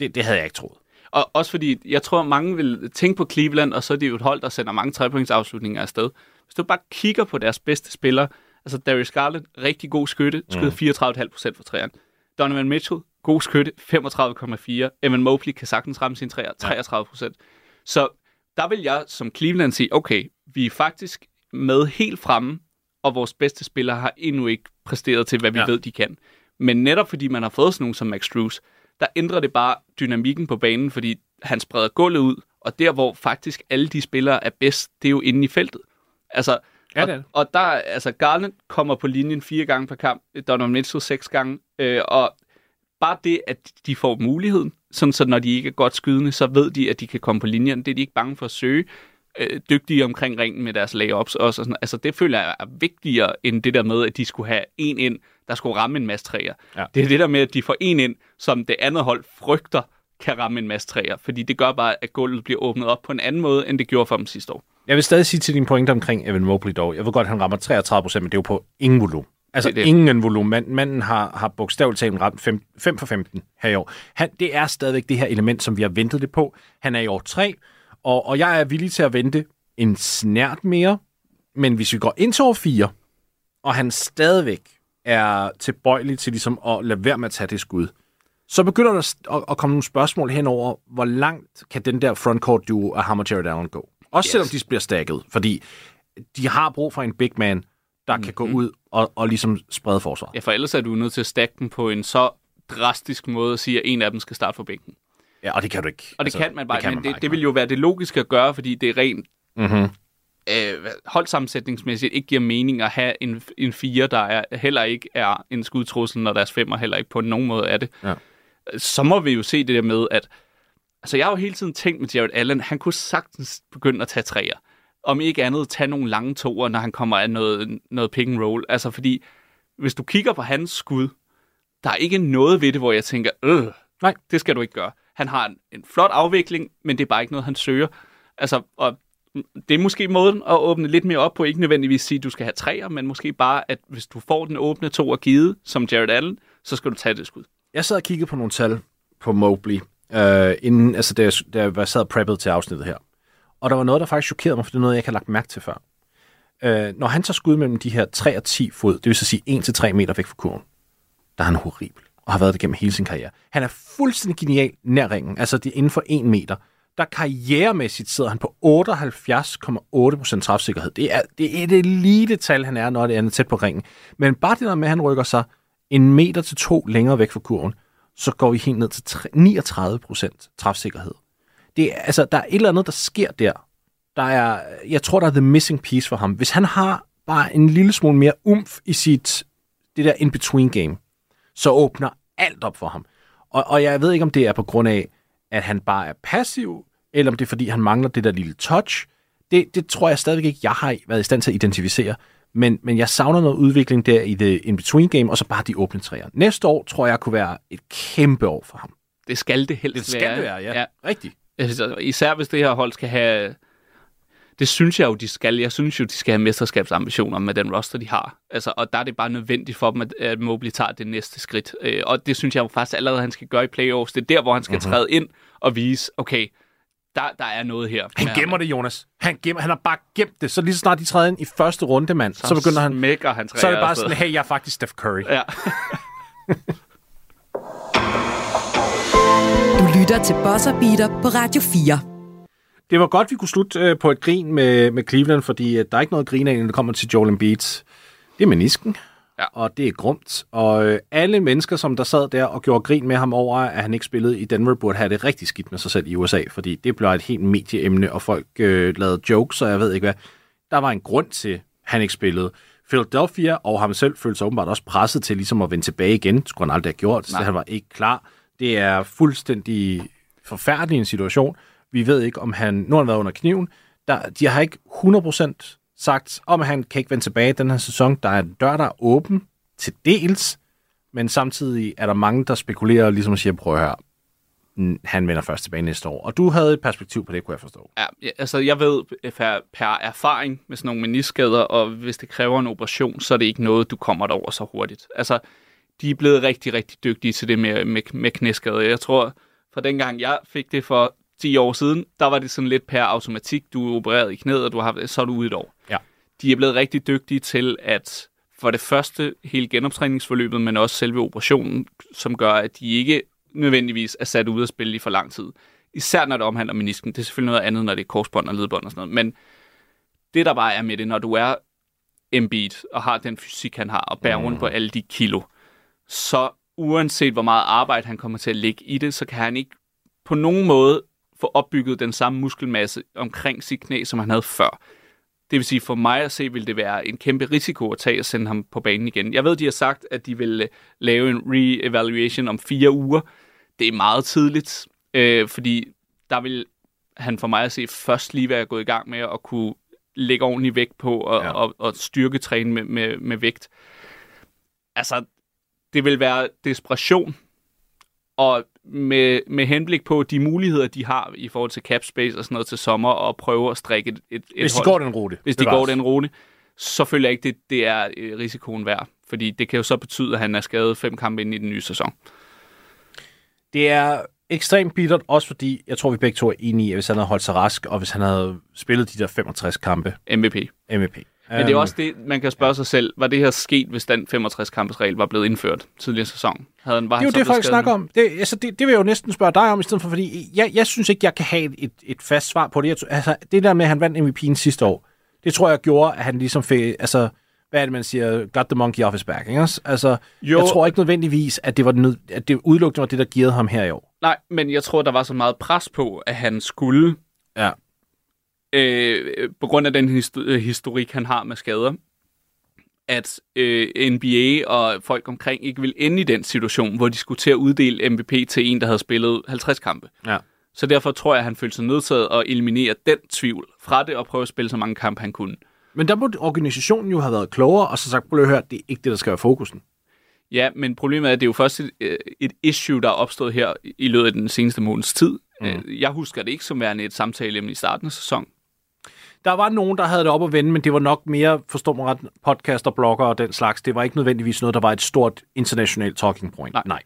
Det, det havde jeg ikke troet. Og også fordi, jeg tror, mange vil tænke på Cleveland, og så er det jo et hold, der sender mange trepointsafslutninger afsted. Hvis du bare kigger på deres bedste spillere, altså Darius Garland, rigtig god skytte, skød mm. 34,5% for træerne. Donovan Mitchell, god skytte, 35,4. Evan Mobley kan sagtens ramme sin træer, 33%. Så der vil jeg som Cleveland sige, okay, vi er faktisk med helt fremme, og vores bedste spillere har endnu ikke præsteret til, hvad vi Ja. ved, de kan. Men netop fordi man har fået sådan nogen som Max Struz, der ændrer det bare dynamikken på banen, fordi han spreder gulvet ud, og der, hvor faktisk alle de spillere er bedst, det er jo inde i feltet. Altså, Ja, og, det er det. og der, altså Garland kommer på linjen fire gange per kamp, Donovan Mitchell seks gange, øh, og bare det, at de får muligheden, sådan så når de ikke er godt skydende, så ved de, at de kan komme på linjen. Det er de ikke bange for at søge. Øh, dygtige omkring ringen med deres layups også. Og sådan. Altså det føler jeg er vigtigere end det der med, at de skulle have en ind, der skulle ramme en masse træer. Ja. Det er det der med, at de får en ind, som det andet hold frygter kan ramme en masse træer. Fordi det gør bare, at gulvet bliver åbnet op på en anden måde, end det gjorde for dem sidste år. Jeg vil stadig sige til din pointe omkring Evan Mobley dog. Jeg ved godt, at han rammer 33 procent, men det er jo på ingen volumen. Altså Det det. ingen volumen. Mand, manden har, har bogstaveligt talt ramt 5, 5 for 15 her i år. Han, det er stadigvæk det her element, som vi har ventet lidt på. Han er i år 3, og, og jeg er villig til at vente en snært mere. Men hvis vi går ind til år 4, og han stadigvæk er tilbøjelig til ligesom at lade være med at tage det skud, så begynder der at, at komme nogle spørgsmål henover, hvor langt kan den der frontcourt duo af ham og Jared Allen gå? Også yes. Selvom de bliver stakket, fordi de har brug for en big man, der mm-hmm. kan gå ud og, og ligesom sprede forsvar. Ja, for ellers er du nødt til at stakke dem på en så drastisk måde at sige, at en af dem skal starte for bænken. Ja, og det kan du ikke. Og det altså, kan man bare, det kan men man det, bare det vil jo være det logiske at gøre, fordi det er rent Mm-hmm. øh, holdsammensætningsmæssigt ikke giver mening at have en, en fire, der er, heller ikke er en skudtrussel, når deres femmer heller ikke på nogen måde er det. Ja. Så må vi jo se det der med, at altså jeg har jo hele tiden tænkt med Jared Allen, han kunne sagtens begynde at tage træer. Om ikke andet, tage nogle lange toer, når han kommer af noget, noget pick and roll. Altså fordi, hvis du kigger på hans skud, der er ikke noget ved det, hvor jeg tænker, øh, Nej. det skal du ikke gøre. Han har en, en flot afvikling, men det er bare ikke noget, han søger. Altså, og det er måske måden at åbne lidt mere op på. Ikke nødvendigvis sige, at du skal have træer, men måske bare, at hvis du får den åbne to og givet, som Jared Allen, så skal du tage det skud. Jeg sad og kiggede på nogle tal på Mobley, øh, inden, altså da jeg, da jeg sad og preppede til afsnittet her. Og der var noget, der faktisk chokerede mig, for det er noget, jeg ikke har lagt mærke til før. Øh, når han tager skud mellem de her 3 og 10 fod, det vil så sige 1-3 meter væk fra kurven, der er han horribel, og har været det gennem hele sin karriere. Han er fuldstændig genial nær ringen, altså det er inden for 1 meter. Der karrieremæssigt sidder han på 78,8% træfsikkerhed. Det er, det er et elite tal, han er, når det er tæt på ringen. Men bare det der med, at han rykker sig en meter til to længere væk fra kurven, så går vi helt ned til 39% træfsikkerhed. Det er, altså, der er et eller andet, der sker der. Der er, jeg tror, der er the missing piece for ham. Hvis han har bare en lille smule mere umf i sit det der in-between game, så åbner alt op for ham. Og, og jeg ved ikke, om det er på grund af, at han bare er passiv, eller om det er, fordi han mangler det der lille touch. Det, det tror jeg stadigvæk ikke, jeg har været i stand til at identificere. Men, men jeg savner noget udvikling der i det in-between game, og så bare de åbne træer. Næste år tror jeg kunne være et kæmpe år for ham. Det skal det helst Det skal være. det være, ja. ja. Rigtigt. Især hvis det her hold skal have... Det synes jeg jo, de skal. Jeg synes jo, de skal have mesterskabsambitioner med den roster, de har. Altså, og der er det bare nødvendigt for dem, at, at Mobley tager det næste skridt. Øh, og det synes jeg jo faktisk allerede, han skal gøre i playoffs. Det er der, hvor han skal Mhm. mm-hmm. træde ind og vise, okay, der, der er noget her. Han gemmer ham. det, Jonas. Han, gemmer, han har bare gemt det. Så lige så snart de træder ind i første runde, mand, så, så begynder han... Smækker han Så er det bare sådan, hey, jeg er faktisk Steph Curry. Ja. Du lytter til Bosser Beater på Radio 4. Det var godt, vi kunne slutte øh, på et grin med, med Cleveland, fordi øh, der er ikke noget grin af, når det kommer til Joel Embiid. Det er menisken, Ja. og det er grumt. Og øh, alle mennesker, som der sad der og gjorde grin med ham over, at han ikke spillede i Denver, burde have det rigtig skidt med sig selv i USA, fordi det blev et helt medieemne, og folk øh, lavede jokes, og jeg ved ikke hvad. Der var en grund til, at han ikke spillede. Philadelphia og ham selv følte sig åbenbart også presset til ligesom at vende tilbage igen. Det skulle han aldrig have gjort, så Nej. han var ikke klar. Det er fuldstændig forfærdelig en situation. Vi ved ikke, om han... Nu har han været under kniven. Der, de har ikke 100% sagt, om at han kan ikke vende tilbage den her sæson. Der er en dør, der er åben til dels, men samtidig er der mange, der spekulerer, ligesom at sige, prøv at høre, han vender først tilbage næste år. Og du havde et perspektiv på det, kunne jeg forstå. Ja, altså jeg ved øh, per, per erfaring med sådan nogle meniskader, og hvis det kræver en operation, så er det ikke noget, du kommer derover så hurtigt. Altså, de er blevet rigtig, rigtig dygtige til det med, med, med knæskader. Jeg tror, fra dengang jeg fik det for 10 år siden, der var det sådan lidt per automatik. Du er opereret i knæet, og du har, så er du ude et år. Ja. De er blevet rigtig dygtige til at for det første hele genoptræningsforløbet, men også selve operationen, som gør, at de ikke nødvendigvis er sat ud at spille i for lang tid. Især når det omhandler menisken. Det er selvfølgelig noget andet, når det er korsbånd og ledbånd og sådan noget. Men det, der bare er med det, når du er Embiid og har den fysik, han har, og bærer rundt på alle de kilo, så uanset hvor meget arbejde han kommer til at lægge i det, så kan han ikke på nogen måde få opbygget den samme muskelmasse omkring sit knæ, som han havde før. Det vil sige, for mig at se, vil det være en kæmpe risiko at tage og sende ham på banen igen. Jeg ved, de har sagt, at de vil øh, lave en re-evaluation om fire uger. Det er meget tidligt, øh, fordi der vil han for mig at se først lige være gået i gang med at kunne lægge ordentlig vægt på og, Ja. ja. og, og styrketræne med, med, med vægt. Altså, det vil være desperation, og med, med henblik på de muligheder, de har i forhold til cap space og sådan noget til sommer, og prøve at strikke et, et, Hvis de hold, går den rute. hvis de går den rute, så føler jeg ikke, det, det er øh, risikoen værd. Fordi det kan jo så betyde, at han er skadet fem kampe ind i den nye sæson. Det er ekstremt bittert, også fordi, jeg tror, vi begge to er enige, at hvis han havde holdt sig rask, og hvis han havde spillet de der 65 kampe, MVP. MVP. Men det er også det, man kan spørge sig selv, var det her sket, hvis den 65-kampes regel var blevet indført tidligere sæson? Havde han, var Det er jo det, folk snakker om. Det, altså, det, det vil jeg jo næsten spørge dig om, i stedet for, fordi jeg, jeg synes ikke, jeg kan have et, et fast svar på det. Jeg, altså, det der med, at han vandt MVP'en sidste år, det tror jeg gjorde, at han ligesom fik, altså, hvad er det, man siger, got the monkey off his back, ikke? Altså, Jo. jeg tror ikke nødvendigvis, at det, var nød, at det udelukkende var det, der givet ham her i år. Nej, men jeg tror, der var så meget pres på, at han skulle, Ja. Øh, på grund af den øh, historik, han har med skader, at øh, NBA og folk omkring ikke vil ende i den situation, hvor de skulle til at uddele MVP til en, der havde spillet 50 kampe. Ja. Så derfor tror jeg, at han følte sig nødtaget at eliminere den tvivl fra det og prøve at spille så mange kampe, han kunne. Men der må organisationen jo have været klogere, og så sagt, prøv at høre, det er ikke det, der skal være fokusen. Ja, men problemet er, at det er jo først et, øh, et issue, der er opstået her i løbet af den seneste måneds tid. Mm. Jeg husker det ikke som værende et samtale i starten af sæsonen. Der var nogen, der havde det op at vende, men det var nok mere, forstår mig ret, podcaster, blogger og den slags. Det var ikke nødvendigvis noget, der var et stort internationalt talking point. Nej. Nej.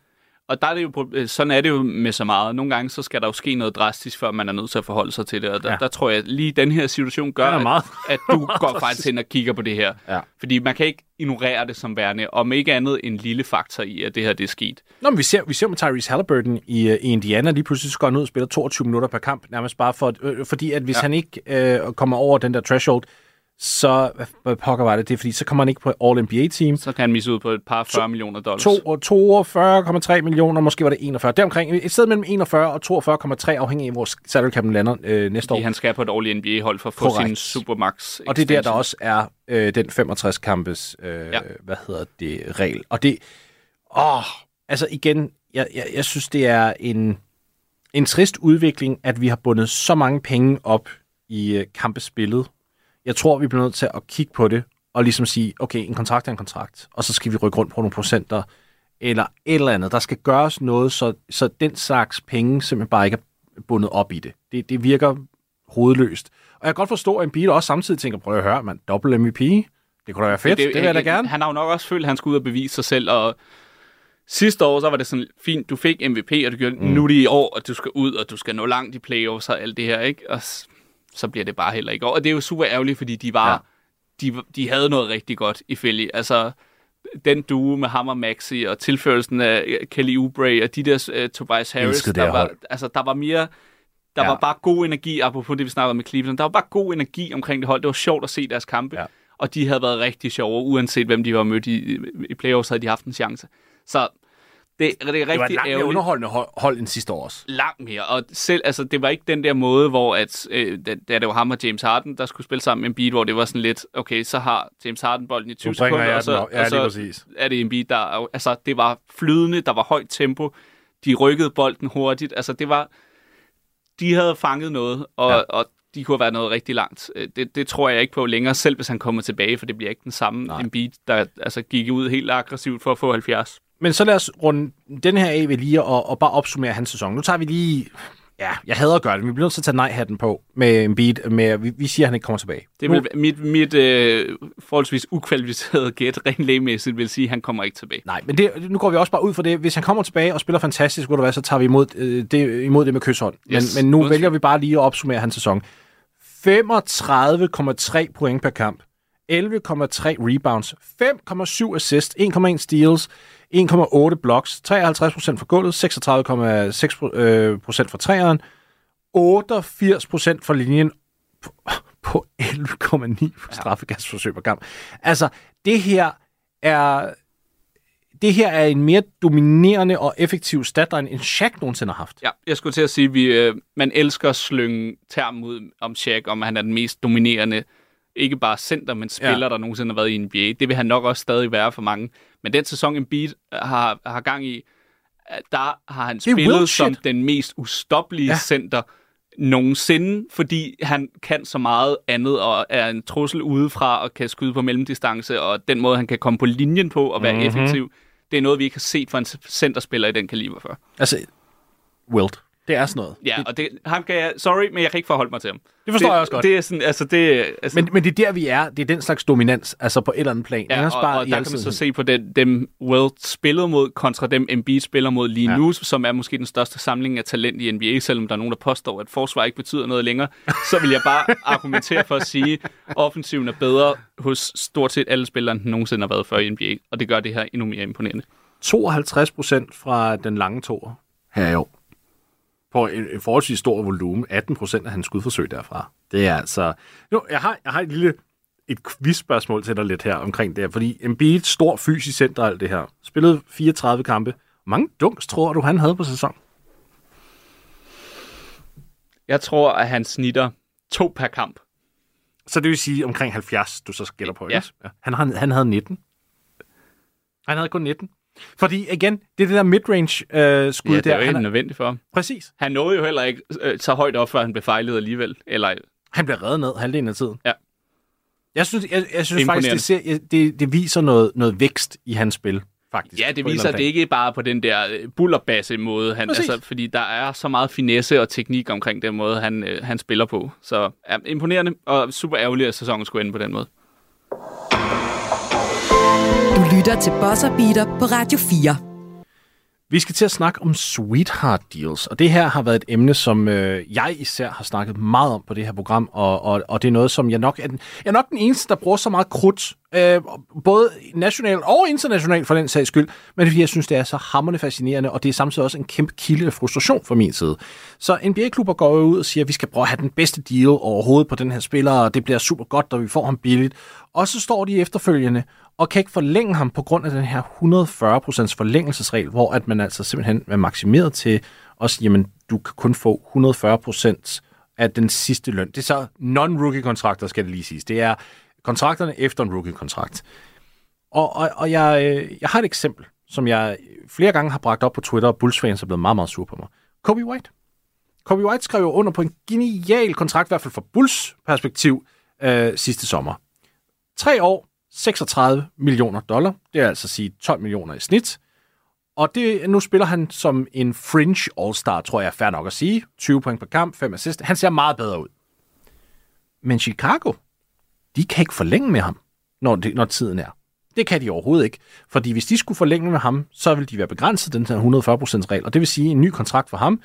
Og der er det jo, øh, sådan er det jo med så meget. Nogle gange så skal der jo ske noget drastisk, før man er nødt til at forholde sig til det. Og der, Ja. der tror jeg, at lige den her situation gør, at, meget- at du <laughs> går faktisk hen og kigger på det her. Ja. Fordi man kan ikke ignorere det som værende, om ikke andet en lille faktor i, at det her det er sket. Nå, men vi ser, vi ser med Tyrese Halliburton i, øh, i Indiana, lige pludselig så går han ud og spiller 22 minutter per kamp, nærmest bare for, øh, fordi at hvis. Ja. han ikke øh, kommer over den der threshold, så, hvad, pokker var det, det er fordi, så kommer han ikke på All-NBA-team. Så kan han misse ud på et par 40 millioner dollars. To, og 42,3 millioner, måske var det 41. Deromkring, et sted mellem 41 og 42,3, afhængig af, hvor salary cap'en lander øh, næste år. Fordi han skal på et årligt NBA-hold for at få sin Supermax Og det er der, der extension. også er øh, den 65-kampes, øh. Ja. hvad hedder det, regel. Og det, åh, altså igen, jeg, jeg, jeg synes, det er en, en trist udvikling, at vi har bundet så mange penge op i øh, kampespillet. Jeg tror, vi bliver nødt til at kigge på det, og ligesom sige, okay, en kontrakt er en kontrakt, og så skal vi rykke rundt på nogle procenter, eller et eller andet. Der skal gøres noget, så, så den slags penge simpelthen bare ikke er bundet op i det. Det, det virker hovedløst. Og jeg kan godt forstå, at Embiid også samtidig tænker, prøv at høre, mand, dobbelt MVP, det kunne da være fedt, det, det vil jeg da gerne. Han har jo nok også følt, at han skulle ud og bevise sig selv, og sidste år, så var det sådan fint, du fik MVP, og du gjorde, mm. nu det i år, og du skal ud, og du skal nå langt i playoffs og alt det her, ikke? Og så bliver det bare heller ikke år. Og det er jo super ærgerligt, fordi de var, ja. de, de havde noget rigtig godt i Philly. Altså, den duo med ham og Maxi, og tilførelsen af øh, Kelly Oubre, og de der uh, Tobias Harris, der var, hold. altså, der var mere... Der Ja. ja. var bare god energi, apropos det, vi snakkede om med Cleveland. Der var bare god energi omkring det hold. Det var sjovt at se deres kampe. Ja. Og de havde været rigtig sjove, uanset hvem de var mødt i, i playoffs, havde de haft en chance. Så det, det er rigtig Det var et langt mere underholdende hold, hold end sidste år også. langt mere. Og selv, altså, det var ikke den der måde, hvor at, øh, da, da det var ham og James Harden, der skulle spille sammen med en beat, hvor det var sådan lidt, okay, så har James Harden bolden i 20 Nu bringer sekunder, og så. Ja, og så præcis. er det en beat, der... Altså, det var flydende, der var højt tempo, de rykkede bolden hurtigt, altså det var... De havde fanget noget, og, Ja. og de kunne have været noget rigtig langt. Øh, Det, det tror jeg ikke på længere, selv hvis han kommer tilbage, for det bliver ikke den samme Nej. Embiid, der altså, gik ud helt aggressivt for at få 70. Men så lad os runde den her af ved lige og, og bare opsummere hans sæson. Nu tager vi lige... Ja, jeg hader at gøre det, men vi bliver nødt til at tage nej-hatten på med Embiid. Med, vi, vi siger, at han ikke kommer tilbage. Det Nu- vil, mit, mit øh, forholdsvis ukvalificerede gæt, <laughs> rent lægemæssigt, vil sige, at han kommer ikke tilbage. Nej, men det, nu går vi også bare ud for det. Hvis han kommer tilbage og spiller fantastisk, du hvad, så tager vi imod, øh, det, imod det med kysshånd. Yes, men, men nu uden vælger vi bare lige at opsummere hans sæson. 35,3 point per kamp. 11,3 rebounds. 5,7 assists. 1,1 steals. 1,8 blocks. 53% for gulvet. 36,6% øh, procent for træeren. 88% for linjen på, <laughs> på 11,9 for straffekastforsøg per kamp. Altså, det her er det her er en mere dominerende og effektiv statline, end Shaq nogensinde har haft. Ja, jeg skulle til at sige, at vi, øh, man elsker at slynge term ud om Shaq, om han er den mest dominerende, ikke bare center, men spiller, ja. der nogensinde har været i NBA. Det vil han nok også stadig være for mange. Men den sæson, Embiid har, har gang i, der har han spillet som den mest ustoppelige Ja. center nogensinde, fordi han kan så meget andet og er en trussel udefra og kan skyde på mellemdistance, og den måde, han kan komme på linjen på og være Mhm. mm-hmm. effektiv, det er noget, vi ikke har set fra en centerspiller i den kaliber før. Altså, Wilt. Det er sådan noget. Ja, og det, ham kan jeg, sorry, men jeg kan ikke forholde mig til ham. Det forstår det, jeg også godt. Det er sådan, altså det, altså, Men, men det er der, vi er. Det er den slags dominans, altså på et eller andet plan. ja, og, bare og i der kan man så se på den, dem Wilt spiller mod, kontra dem Embiid spiller mod lige Ja. ja. nu, som er måske den største samling af talent i NBA, selvom der er nogen, der påstår, at forsvar ikke betyder noget længere, så vil jeg bare argumentere for at sige, at offensiven er bedre hos stort set alle spillere, end den nogensinde har været før i NBA, og det gør det her endnu mere imponerende. 52 procent fra den lange toer her i år. På en, en forholdsvis stor volumen. 18 procent af hans skudforsøg derfra. Det er altså... Nu, jeg har, jeg har et lille et quizspørgsmål til dig lidt her omkring det her, fordi Embiid, stor fysisk center alt det her, spillede 34 kampe. Hvor mange dunks tror du, han havde på sæson? Jeg tror, at han snitter to per kamp. Så det vil sige omkring 70, du så gætter på, Ja. ikke? ja. Han, han, han havde 19. Han havde kun 19. Fordi igen, det er det der midrange øh, skud Ja, det der. er jo han ikke nødvendigt for ham. præcis. Han nåede jo heller ikke øh, så højt op, før han blev fejlet alligevel. Eller Han bliver reddet ned halvdelen af tiden. Ja. Jeg synes, jeg, jeg synes faktisk, det, ser, det, det viser noget, noget vækst i hans spil, faktisk. Ja, det viser, at det ikke bare på den der øh, bullerbasse måde, han, Præcis. altså, fordi der er så meget finesse og teknik omkring den måde, han, øh, han spiller på. Så ja, imponerende og super ærgerligt, at sæsonen skulle ende på den måde. Lytter til Bosser Beater på Radio 4. Vi skal til at snakke om sweetheart deals, og det her har været et emne, som øh, jeg især har snakket meget om på det her program, og, og, og det er noget, som jeg nok er den, jeg er nok den eneste, der bruger så meget krudt, øh, både nationalt og internationalt for den sags skyld, men det er, fordi jeg synes, det er så hammerende fascinerende, og det er samtidig også en kæmpe kilde af frustration fra min side. Så NBA-klubber går jo ud og siger, at vi skal prøve at have den bedste deal overhovedet på den her spiller, og det bliver super godt, når vi får ham billigt. Og så står de efterfølgende og kan ikke forlænge ham på grund af den her 140% forlængelsesregel, hvor at man altså simpelthen er maksimeret til at sige, jamen, du kan kun få 140% af den sidste løn. Det er så non-rookie-kontrakter, skal det lige siges. Det er kontrakterne efter en rookie-kontrakt. Og, og, og jeg, øh, jeg har et eksempel, som jeg flere gange har bragt op på Twitter, og Bulls-fans er blevet meget, meget sure på mig. Kobe White. Kobe White skrev jo under på en genial kontrakt, i hvert fald fra Bulls perspektiv, øh, sidste sommer. Tre år, 36 millioner dollar. Det er altså sige 12 millioner i snit. Og det, nu spiller han som en fringe all-star, tror jeg er fair nok at sige. 20 point per kamp, 5 assist. Han ser meget bedre ud. Men Chicago, de kan ikke forlænge med ham, når, det, når tiden er. Det kan de overhovedet ikke. Fordi hvis de skulle forlænge med ham, så vil de være begrænset den her 140% regel. Og det vil sige, en ny kontrakt for ham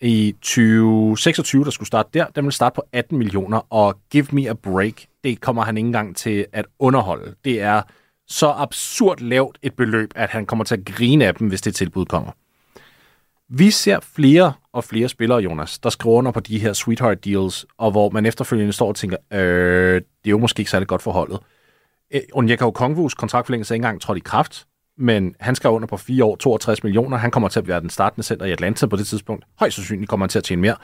i 2026, der skulle starte der, den vil starte på 18 millioner. Og give me a break, det kommer han ikke engang til at underholde. Det er så absurd lavt et beløb, at han kommer til at grine af dem, hvis det tilbud kommer. Vi ser flere og flere spillere, Jonas, der skriver under på de her sweetheart deals, og hvor man efterfølgende står og tænker, øh, det er jo måske ikke særlig godt forholdet. Eh, Onyeka Okongwus kontraktforlængelse er ikke engang trådt i kraft, men han skal under på fire år, 62 millioner. Han kommer til at være den startende center i Atlanta på det tidspunkt. Højst sandsynligt kommer han til at tjene mere.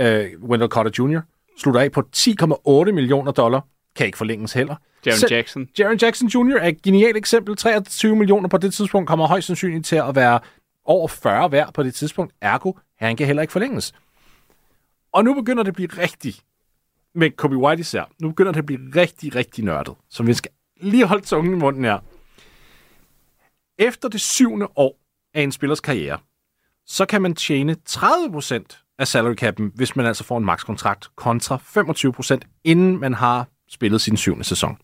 Uh, Wendell Carter Jr. slutter af på 10,8 millioner dollar. Kan ikke forlænges heller. Jaren Selv- Jackson. Jaren Jackson Jr. er et genialt eksempel. 23 millioner på det tidspunkt kommer højst sandsynligt til at være over 40 værd på det tidspunkt. Ergo, han kan heller ikke forlænges. Og nu begynder det at blive rigtig, med Kobe White især, nu begynder det at blive rigtig, rigtig nørdet, så vi skal lige holde tungen i munden her. Efter det syvende år af en spillers karriere, så kan man tjene 30% af salary cap'en, hvis man altså får en makskontrakt, kontra 25% inden man har spillet sin syvende sæson.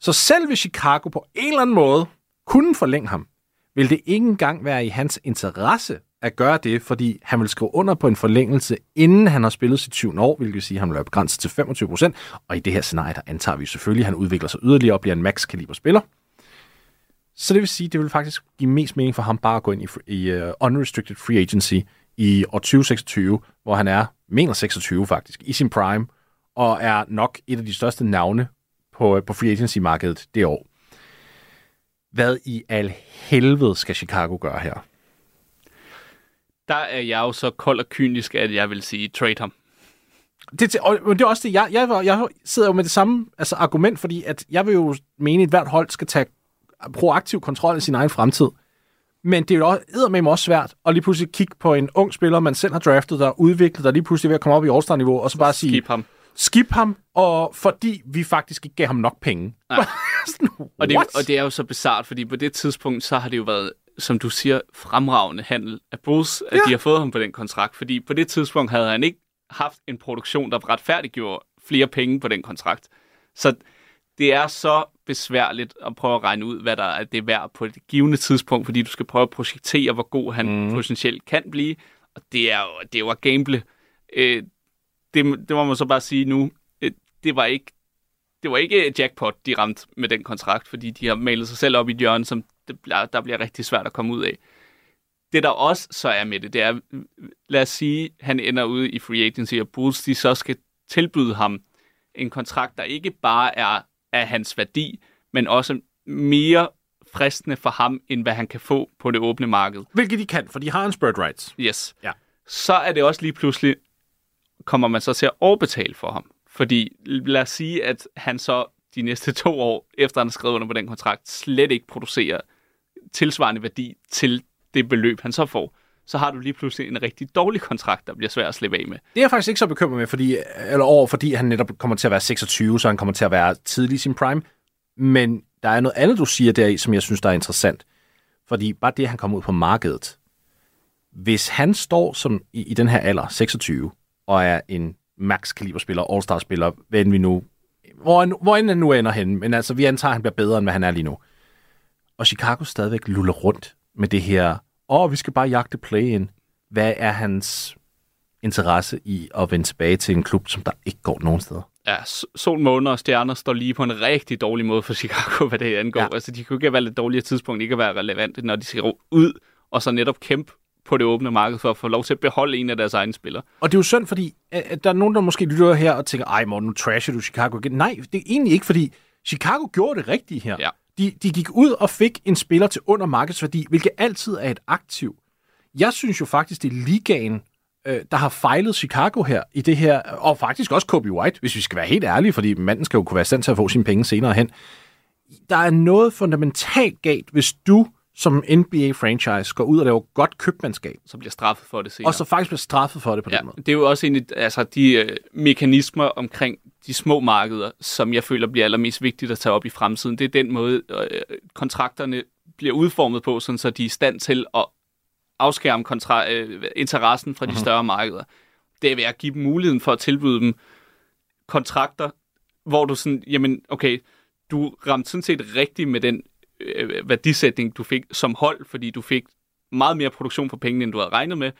Så selv hvis Chicago på en eller anden måde kunne forlænge ham, vil det ikke engang være i hans interesse at gøre det, fordi han vil skrive under på en forlængelse, inden han har spillet sit syvende år, hvilket vil sige, at han vil være begrænset til 25 procent. Og i det her scenarie, der antager vi selvfølgelig, at han udvikler sig yderligere og bliver en max-kaliber spiller. Så det vil sige, at det vil faktisk give mest mening for ham bare at gå ind i, i uh, unrestricted free agency i år 2026, hvor han er, mener 26 faktisk, i sin prime, og er nok et af de største navne på, på free agency-markedet det år. Hvad i al helvede skal Chicago gøre her? Der er jeg jo så kold og kynisk, at jeg vil sige, trade ham. Det, og det er også det, jeg, jeg, jeg sidder jo med det samme altså, argument, fordi at jeg vil jo mene, at hvert hold skal tage proaktiv kontrol af sin egen fremtid. Men det er jo med også svært at lige pludselig kigge på en ung spiller, man selv har draftet, der udviklet, der lige pludselig ved at komme op i All-Star-niveau, og så bare sige... Skip ham. Skip ham, og fordi vi faktisk ikke gav ham nok penge. <laughs> Sådan, og, det, og det er jo så bizart, fordi på det tidspunkt, så har det jo været, som du siger, fremragende handel af Bulls, at ja. de har fået ham på den kontrakt. Fordi på det tidspunkt havde han ikke haft en produktion, der retfærdiggjorde flere penge på den kontrakt. Så det er så besværligt at prøve at regne ud, hvad der er det værd på et givende tidspunkt, fordi du skal prøve at projektere, hvor god han mm. potentielt kan blive. Og det er jo, det er jo at gamble. Øh, det, det må man så bare sige nu. Øh, det var ikke det var ikke jackpot, de ramte med den kontrakt, fordi de har malet sig selv op i et hjørne, som det, der bliver rigtig svært at komme ud af. Det der også så er med det, det er, lad os sige, han ender ude i free agency, og Bulls de så skal tilbyde ham en kontrakt, der ikke bare er af hans værdi, men også mere fristende for ham, end hvad han kan få på det åbne marked. Hvilket de kan, for de har en bird rights. Yes. Ja. Så er det også lige pludselig, kommer man så til at overbetale for ham. Fordi lad os sige, at han så de næste to år, efter han har skrevet under på den kontrakt, slet ikke producerer tilsvarende værdi til det beløb, han så får så har du lige pludselig en rigtig dårlig kontrakt, der bliver svær at slippe af med. Det er jeg faktisk ikke så bekymret med, fordi, eller over, fordi han netop kommer til at være 26, så han kommer til at være tidlig i sin prime. Men der er noget andet, du siger deri, som jeg synes, der er interessant. Fordi bare det, at han kommer ud på markedet. Hvis han står som i, i den her alder, 26, og er en max-kaliberspiller, all-star-spiller, hvad vi nu, hvor, hvor end han nu ender hen, men altså, vi antager, at han bliver bedre, end hvad han er lige nu. Og Chicago stadigvæk luller rundt med det her åh, vi skal bare jagte play-in. Hvad er hans interesse i at vende tilbage til en klub, som der ikke går nogen steder? Ja, sol, måner og stjerner står lige på en rigtig dårlig måde for <laughs> Chicago, hvad det angår. Ja. Altså, de kunne ikke have valgt et dårligere tidspunkt, ikke at være relevante, når de skal ud og så netop kæmpe på det åbne marked for at få lov til at beholde en af deres egne spillere. Og det er jo synd, fordi at der er nogen, der måske lytter her og tænker, ej Morten, nu trasher du Chicago igen. Nej, det er egentlig ikke, fordi Chicago gjorde det rigtige her. Ja. De, de gik ud og fik en spiller til under markedsværdi, hvilket altid er et aktiv. Jeg synes jo faktisk, det er ligaen, øh, der har fejlet Chicago her i det her, og faktisk også Kobe White, hvis vi skal være helt ærlige, fordi manden skal jo kunne være stand til at få sine penge senere hen. Der er noget fundamentalt galt, hvis du som NBA-franchise går ud og laver godt købmandskab. Så bliver straffet for det senere. Og så faktisk bliver straffet for det på ja, den måde. Det er jo også en af altså, de øh, mekanismer omkring de små markeder, som jeg føler bliver allermest vigtigt at tage op i fremtiden. Det er den måde, øh, kontrakterne bliver udformet på, sådan så de er i stand til at afskærme kontra- øh, interessen fra de uh-huh. større markeder. Det er ved at give dem muligheden for at tilbyde dem kontrakter, hvor du sådan, jamen okay, du ramte sådan set rigtigt med den øh, værdisætning, du fik som hold, fordi du fik meget mere produktion for pengene, end du havde regnet med.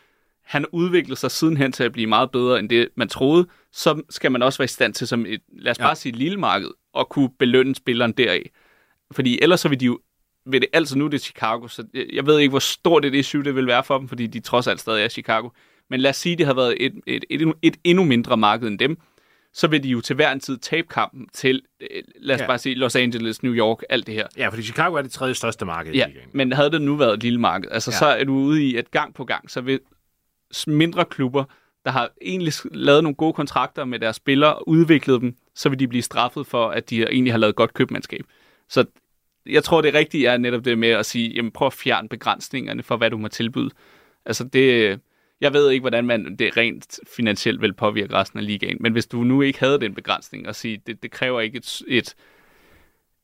Han udviklede sig sidenhen til at blive meget bedre, end det man troede. Så skal man også være i stand til, som et, lad os ja. bare sige, et lille marked, at kunne belønne spilleren deraf. Fordi ellers så vil de jo ved det altså nu det er Chicago, så jeg ved ikke, hvor stort et issue det vil være for dem, fordi de trods alt stadig er Chicago. Men lad os sige, det har været et, et, et, et endnu mindre marked end dem, så vil de jo til hver en tid tabe kampen til, øh, lad os ja. bare sige, Los Angeles, New York, alt det her. Ja, fordi Chicago er det tredje største marked ja, i ligaen. men havde det nu været et lille marked, altså ja. så er du ude i, at gang på gang, så vil mindre klubber, der har egentlig lavet nogle gode kontrakter med deres spillere, udviklet dem, så vil de blive straffet for, at de egentlig har lavet godt købmandskab. Så jeg tror, det rigtige er netop det med at sige, jamen prøv at fjerne begrænsningerne for, hvad du må tilbyde. Altså det, jeg ved ikke, hvordan man det rent finansielt vil påvirke resten af ligaen, men hvis du nu ikke havde den begrænsning og sige, det, det kræver ikke et, et,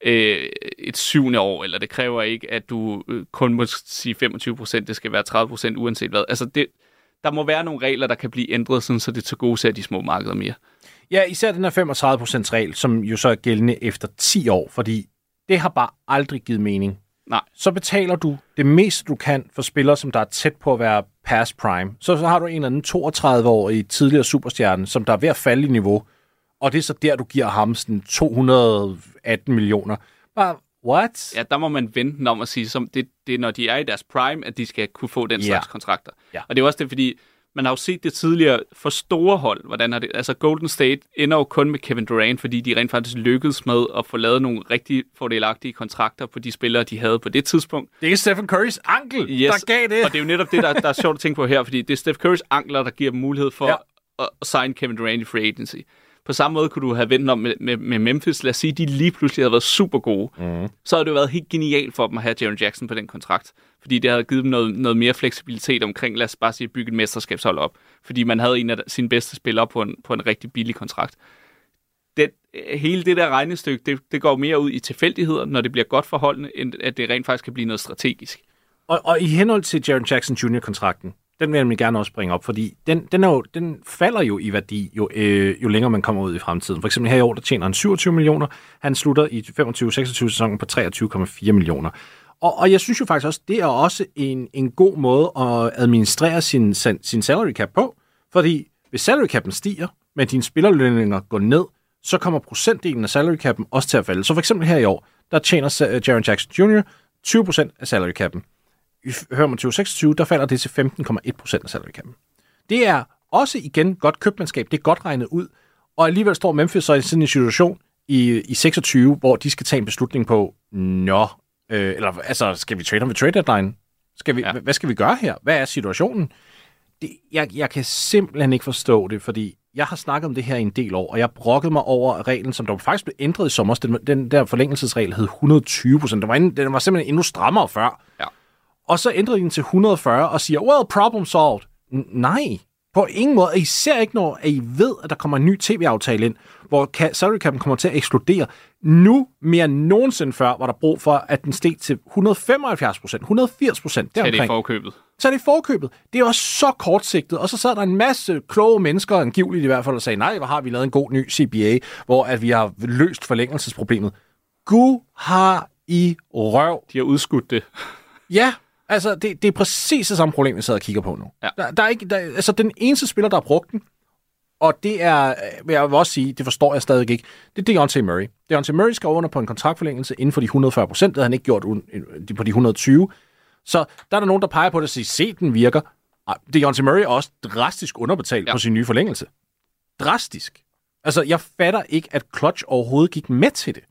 øh, et syvende år, eller det kræver ikke, at du øh, kun må sige 25 procent, det skal være 30 procent uanset hvad. Altså det, der må være nogle regler, der kan blive ændret, sådan, så det til gode ser de små markeder mere. Ja, især den her 35 regel, som jo så er gældende efter 10 år, fordi det har bare aldrig givet mening. Nej. Så betaler du det meste, du kan for spillere, som der er tæt på at være past prime. Så, så har du en eller anden 32-årig tidligere superstjerne, som der er ved at falde i niveau, og det er så der, du giver ham sådan 218 millioner. Bare, what? Ja, der må man vente om at sige, som det, det er, når de er i deres prime, at de skal kunne få den Ja. slags kontrakter. Ja. Og det er også det, fordi man har jo set det tidligere for store hold, hvordan har det, altså Golden State ender jo kun med Kevin Durant, fordi de rent faktisk lykkedes med at få lavet nogle rigtig fordelagtige kontrakter på de spillere, de havde på det tidspunkt. Det er Stephen Currys ankel, yes. der gav det. Og det er jo netop det, der, der er sjovt at tænke på her, fordi det er Steph Currys ankler, der giver dem mulighed for ja. at, at signe Kevin Durant i free agency. På samme måde kunne du have vendt om med, med, med Memphis. Lad os sige, de lige pludselig havde været super gode. Mm. Så havde det jo været helt genialt for dem at have Jaren Jackson på den kontrakt. Fordi det havde givet dem noget, noget mere fleksibilitet omkring, lad os bare sige, bygge et mesterskabshold op. Fordi man havde en af sine bedste spillere på en, på en rigtig billig kontrakt. Det, hele det der regnestykke, det, det går mere ud i tilfældigheder, når det bliver godt for holdene, end at det rent faktisk kan blive noget strategisk. Og, og i henhold til Jaron Jackson Jr.-kontrakten, den vil jeg nemlig gerne også bringe op, fordi den, den, er jo, den falder jo i værdi, jo, øh, jo længere man kommer ud i fremtiden. For eksempel her i år, der tjener han 27 millioner. Han slutter i 25-26 sæsonen på 23,4 millioner. Og, og jeg synes jo faktisk også, det er også en, en god måde at administrere sin, sin salary cap på. Fordi hvis salary capen stiger, men dine spillerlønninger går ned, så kommer procentdelen af salary capen også til at falde. Så for eksempel her i år, der tjener Jaron Jackson Jr. 20% af salary capen. I 25-26, der falder det til 15,1% af salary capen. Det er også igen godt købmandskab, det er godt regnet ud, og alligevel står Memphis så i sådan en situation i, i 26, hvor de skal tage en beslutning på, nå, øh, eller altså, skal vi trade ham ved trade deadline? Skal vi, ja. Hvad skal vi gøre her? Hvad er situationen? Det, jeg, jeg kan simpelthen ikke forstå det, fordi jeg har snakket om det her i en del år, og jeg brokkede mig over reglen, som der faktisk blev ændret i sommer. Den, den der forlængelsesregel hed 120 procent. Den var, den var simpelthen endnu strammere før. Ja. Og så ændrede de den til 140 og siger, well, problem solved. N- nej, på ingen måde. Især ikke, når I ved, at der kommer en ny tv-aftale ind, hvor salary cap'en kommer til at eksplodere. Nu mere end nogensinde før var der brug for, at den steg til 175 procent, 180 procent. Tag det i forkøbet. Så er det forkøbet. Det er også så kortsigtet. Og så sad der en masse kloge mennesker, angiveligt i hvert fald, og sagde, nej, hvor har vi lavet en god ny CBA, hvor at vi har løst forlængelsesproblemet. Gud har i røv. De har udskudt det. Ja, altså det, det er præcis det samme problem, jeg sidder og kigger på nu. Ja. Der, der er ikke, der, altså den eneste spiller, der har brugt den, og det er, øh, jeg vil også sige, det forstår jeg stadig ikke, det er Deontay Murray. Deontay Murray skal under på en kontraktforlængelse inden for de 140 procent, det havde han ikke gjort un- på de 120. Så der er der nogen, der peger på det og siger, se, den virker. Deontay Murray er også drastisk underbetalt ja. På sin nye forlængelse. Drastisk. Altså, jeg fatter ikke, at Clutch overhovedet gik med til det.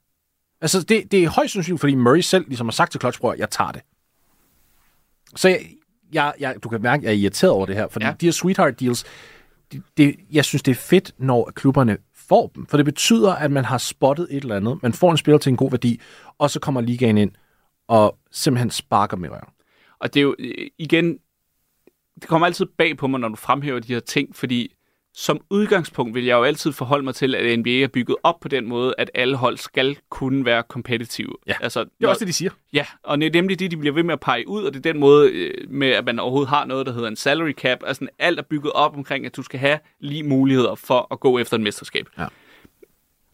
Altså, det, det er højst sandsynligt, fordi Murray selv ligesom har sagt til Clutch, bror, jeg tager det. Så jeg, jeg, jeg, du kan mærke, at jeg er irriteret over det her, fordi ja. De her sweetheart deals, det, det, jeg synes, det er fedt, når klubberne får dem, for det betyder, at man har spottet et eller andet, man får en spiller til en god værdi, og så kommer ligaen ind og simpelthen sparker med røven. Og det er jo øh, igen, det kommer altid bag på mig, når du fremhæver de her ting, fordi som udgangspunkt vil jeg jo altid forholde mig til, at NBA er bygget op på den måde, at alle hold skal kunne være kompetitive. Ja. altså, Det er også det, de siger. Ja, og det er nemlig det, de bliver ved med at pege ud, og det er den måde øh, med, at man overhovedet har noget, der hedder en salary cap. Altså alt er bygget op omkring, at du skal have lige muligheder for at gå efter et mesterskab. Ja.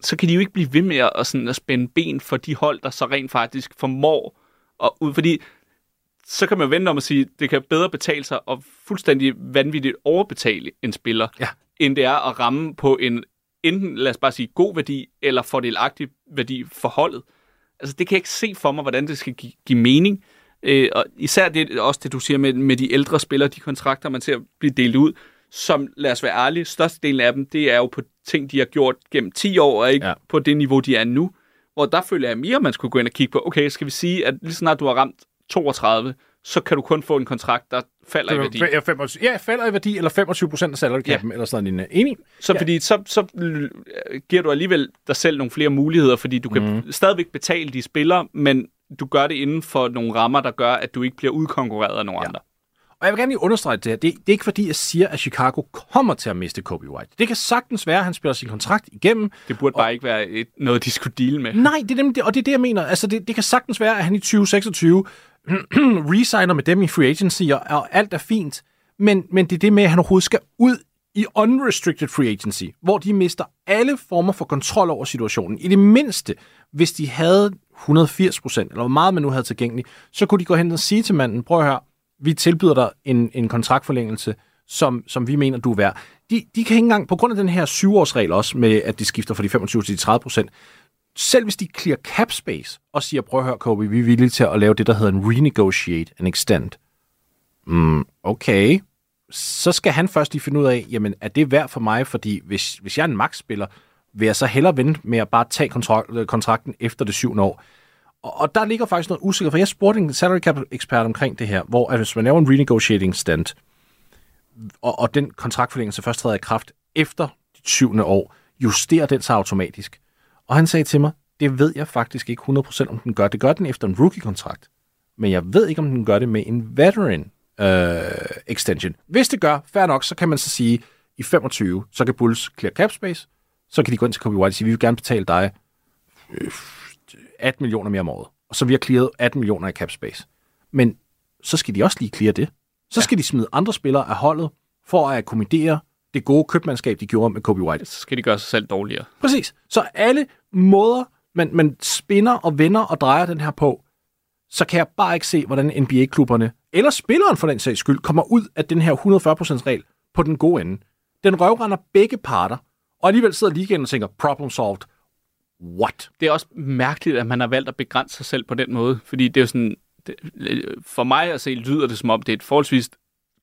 Så kan de jo ikke blive ved med at, at, sådan, at spænde ben for de hold, der så rent faktisk formår. Og, ud- fordi så kan man vente om at sige, det kan bedre betale sig og fuldstændig vanvittigt overbetale en spiller, Ja. End det er at ramme på en enten, lad os bare sige, god værdi, eller fordelagtig værdi for holdet. Altså, det kan jeg ikke se for mig, hvordan det skal give, give mening. Øh, og især det, også det, du siger med, med de ældre spillere, de kontrakter, man ser blive delt ud, som, lad os være ærlige, størstedelen af dem, det er jo på ting, de har gjort gennem 10 år, og ikke Ja. ja. på det niveau, de er nu. Hvor der føler jeg mere, man skulle gå ind og kigge på, okay, skal vi sige, at lige snart du har ramt 32, så kan du kun få en kontrakt, der falder i værdi. Ja, 25, ja, falder i værdi, eller 25 procent af salary cap'en, ja. eller sådan en Enig? Så Ja. fordi så, så øh, giver du alligevel dig selv nogle flere muligheder, fordi du kan mm. stadigvæk betale de spillere, men du gør det inden for nogle rammer, der gør, at du ikke bliver udkonkurreret af nogle Ja. andre. Og jeg vil gerne lige understrege det her. Det, det er ikke fordi, jeg siger, at Chicago kommer til at miste Kobe White. Det kan sagtens være, at han spiller sin kontrakt igennem. Det burde bare ikke være et, noget, de skulle deal med. Nej, det er nemlig det, og det er det, jeg mener. Altså, det, det kan sagtens være, at han i 2026 <clears throat> resigner med dem i free agency, og, og alt er fint. Men, men det er det med, at han overhovedet skal ud i unrestricted free agency, hvor de mister alle former for kontrol over situationen. I det mindste, hvis de havde 180 procent, eller hvor meget man nu havde tilgængeligt, så kunne de gå hen og sige til manden, prøv at høre, vi tilbyder dig en, en kontraktforlængelse, som, som vi mener, du er værd. De, de kan ikke engang, på grund af den her syvårsregel også, med at de skifter fra de 25 til de 30 procent, selv hvis de clear cap space og siger, prøv at høre, Kobe, vi er villige til at lave det, der hedder en renegotiate and extend. Mm, okay. Så skal han først lige finde ud af, jamen, er det værd for mig? Fordi hvis, hvis jeg er en max-spiller, vil jeg så hellere vente med at bare tage øh, kontrakten efter det syvende år. Og, og der ligger faktisk noget usikker, for jeg spurgte en salary cap ekspert omkring det her, hvor at hvis man laver en renegotiating stand, og, og den kontraktforlængelse først træder i kraft efter det syvende år, justerer den sig automatisk. Og han sagde til mig, det ved jeg faktisk ikke 100% om den gør. Det gør den efter en rookie-kontrakt. Men jeg ved ikke, om den gør det med en veteran øh, extension. Hvis det gør, fair nok, så kan man så sige, i 25, så kan Bulls clear cap space, så kan de gå ind til Kobe White og sige, vi vil gerne betale dig 18 millioner mere om året. Og så vi har clearet 18 millioner i cap space. Men så skal de også lige clear det. Så skal de smide andre spillere af holdet for at akkommodere det gode købmandskab, de gjorde med Kobe White. Så skal de gøre sig selv dårligere. Præcis. Så alle måder, man, man spinner og vender og drejer den her på, så kan jeg bare ikke se, hvordan NBA-klubberne, eller spilleren for den sags skyld, kommer ud af den her 140%-regel på den gode ende. Den røvrender begge parter, og alligevel sidder ligaen og tænker, problem solved. What? Det er også mærkeligt, at man har valgt at begrænse sig selv på den måde, fordi det er jo sådan, det, for mig at se, lyder det som om, det er et forholdsvis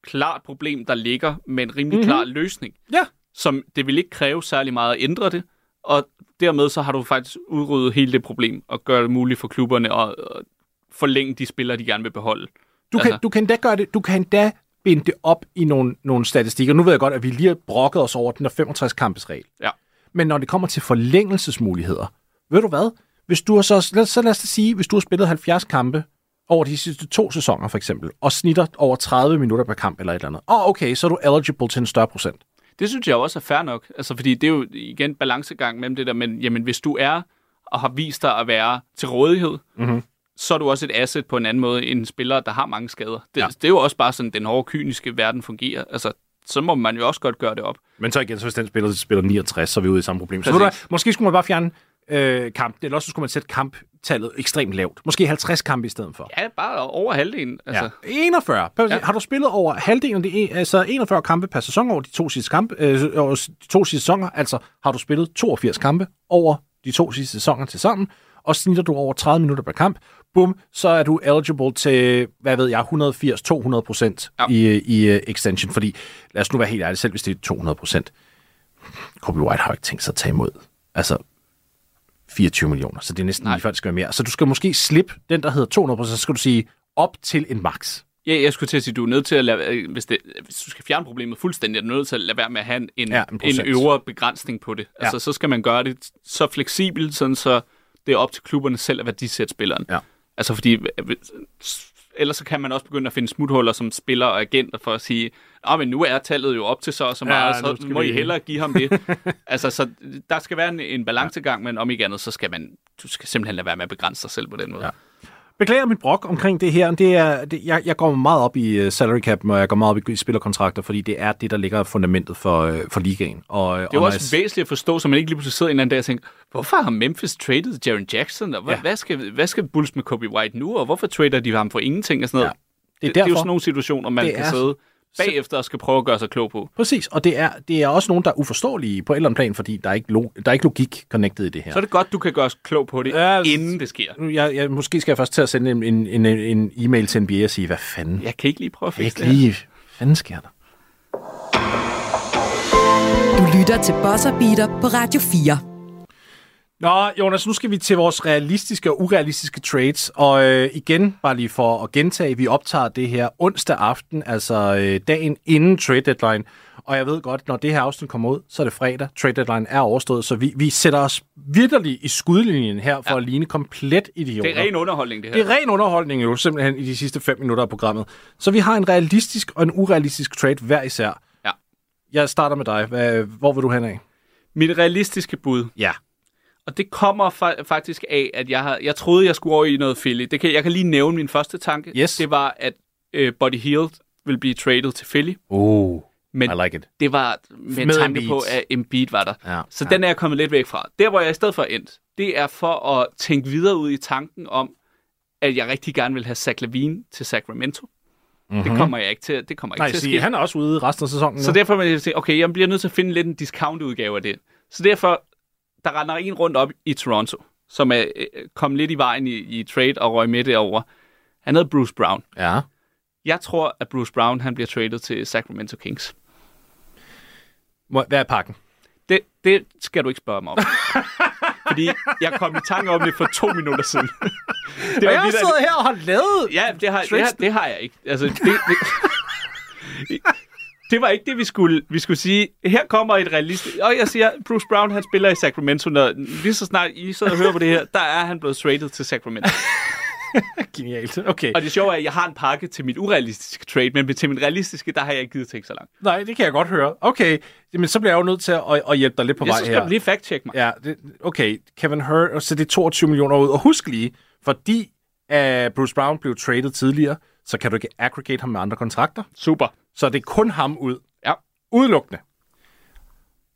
klart problem, der ligger med en rimelig Mhm. mm-hmm. klar løsning. Ja. Som det vil ikke kræve særlig meget at ændre det, og dermed så har du faktisk udryddet hele det problem, og gør det muligt for klubberne at, at forlænge de spillere, de gerne vil beholde. Du kan, Altså- du kan endda gøre det, du kan endda binde det op i nogle, nogle statistikker. Nu ved jeg godt, at vi lige har brokket os over den der 65-kampes regel. Ja. Men når det kommer til forlængelsesmuligheder, ved du hvad? Hvis du har så, lad, så lad os sige, hvis du har spillet 70 kampe over de sidste to sæsoner for eksempel, og snitter over 30 minutter per kamp eller et eller andet. Oh, okay, så er du eligible til en større procent. Det synes jeg også er fair nok, altså fordi det er jo igen balancegang mellem det der, men jamen, hvis du er og har vist dig at være til rådighed, mm-hmm. så er du også et asset på en anden måde end en spiller, der har mange skader. Det, Ja. det er jo også bare sådan, den hårde, kyniske verden fungerer. Altså, så må man jo også godt gøre det op. Men så igen, så hvis den spiller, spiller 69, så er vi ude i samme problem. Så du måske skulle man bare fjerne øh, kampen, eller også skulle man sætte kamptallet ekstremt lavt. Måske 50 kampe i stedet for. Ja, bare over halvdelen. Altså, Ja. 41. Ja. Har du spillet over halvdelen af de, altså 41 kampe per sæson over de to sidste kampe, øh, over de to sidste sæsoner, altså har du spillet 82 kampe over de to sidste sæsoner til sammen, og snitter du over 30 minutter per kamp, bum, så er du eligible til, hvad ved jeg, 180-200 procent Ja. i, i uh, extension, fordi lad os nu være helt ærlige, selv hvis det er 200 procent, Kobe White har ikke tænkt sig at tage imod. Altså, 24 millioner, så det er næsten Nej. lige før, det skal være mere. Så du skal måske slippe den, der hedder 200 så skal du sige op til en max. Ja, jeg skulle til at sige, du er nødt til at lade, øh, hvis, det, hvis du skal fjerne problemet fuldstændig, er du nødt til at lade være med at have en, Ja, en en, øvre begrænsning på det. Ja. Altså, så skal man gøre det så fleksibelt, sådan så det er op til klubberne selv at værdisætte spilleren. Ja. Altså, fordi øh, ellers så kan man også begynde at finde smuthuller som spiller og agenter for at sige, Nå, men nu er tallet jo op til så og så meget, ja, så må I hellere give ham det. <laughs> altså, så der skal være en, en balancegang, men om ikke andet, så skal man, du skal simpelthen lade være med at begrænse dig selv på den måde. Ja. Beklager mit brok omkring det her. Det er, det, jeg, jeg går meget op i uh, salary cap, og jeg går meget op i spillerkontrakter, fordi det er det, der ligger fundamentet for, uh, for ligaen. Og, Det er jo også væsentligt at forstå, så man ikke lige pludselig sidder en eller anden dag og tænker, hvorfor har Memphis traded Jaren Jackson? Og hvad, Ja. hvad, skal, hvad skal Bulls med Kobe White nu? Og hvorfor trader de ham for ingenting? Og sådan noget? Ja. Det, er det, er jo derfor. sådan nogle situationer, man Det kan er- sidde bagefter og skal prøve at gøre sig klog på. Præcis, og det er, det er også nogen, der er uforståelige på et eller andet plan, fordi der er ikke, lo, der er ikke logik connected i det her. Så er det godt, du kan gøre os klog på det, Ja, inden det sker. Nu, jeg, jeg, måske skal jeg først til at sende en, en, en, en e-mail til NBA og sige, hvad fanden? Jeg kan ikke lige prøve at Jeg fikse ikke det her. lige... Hvad fanden sker der? Du lytter til Buzzer Beater på Radio 4. Nå, Jonas, nu skal vi til vores realistiske og urealistiske trades. Og øh, igen, bare lige for at gentage, vi optager det her onsdag aften, altså øh, dagen inden trade deadline. Og jeg ved godt, når det her afsnit kommer ud, så er det fredag. Trade deadline er overstået, så vi, vi sætter os virkelig i skudlinjen her for ja. at ligne komplet idioter. Det er ren underholdning, det her. Det er ren underholdning jo, simpelthen i de sidste fem minutter af programmet. Så vi har en realistisk og en urealistisk trade hver især. Ja. Jeg starter med dig. Hvor vil du hen af? Mit realistiske bud, Ja. Og det kommer fa- faktisk af, at jeg, har, jeg troede, jeg skulle over i noget Philly. Det kan, jeg kan lige nævne min første tanke. Yes. Det var, at øh, Buddy Hield vil blive traded til Philly. Oh, Men I like it. det var med, Med tanke Embiid. på, at Embiid var der. Ja, Så ja. den er jeg kommet lidt væk fra. Der, hvor jeg i stedet for endt, det er for at tænke videre ud i tanken om, at jeg rigtig gerne vil have Zach Lavine til Sacramento. Mm-hmm. Det kommer jeg ikke til, det kommer ikke Mhm. Nej, til at ske. han er også ude resten af sæsonen Så nu. derfor vil jeg sige, okay, jeg bliver nødt til at finde lidt en discount-udgave af det. Så derfor, der render en rundt op i Toronto, som er øh, kommet lidt i vejen i, i trade og røg med derover. Han hedder Bruce Brown. Ja. Jeg tror, at Bruce Brown han bliver traded til Sacramento Kings. Hvad er pakken? Det, det skal du ikke spørge mig om. <laughs> Fordi jeg kom i tanke om det for to minutter siden. <laughs> det Og jeg har siddet her og har lavet... Ja, det har, det, har, det har jeg ikke. Altså, det, det, <laughs> det var ikke det, vi skulle, vi skulle sige. Her kommer et realistisk... Og jeg siger, Bruce Brown, han spiller i Sacramento. Når, lige så snart I sidder og hører på det her, der er han blevet traded til Sacramento. <laughs> Genialt. Okay. Og det sjove er, at jeg har en pakke til mit urealistiske trade, men til min realistiske, der har jeg ikke givet tænke så langt. Nej, det kan jeg godt høre. Okay, men så bliver jeg jo nødt til at, at, hjælpe dig lidt på Jeg vej så skal her. du lige fact-check mig. Ja, det, okay. Kevin Hurt, så det er 22 millioner ud. Og husk lige, fordi uh, Bruce Brown blev traded tidligere, så kan du ikke aggregate ham med andre kontrakter. Super. Så det er kun ham ud. Ja. Udelukkende.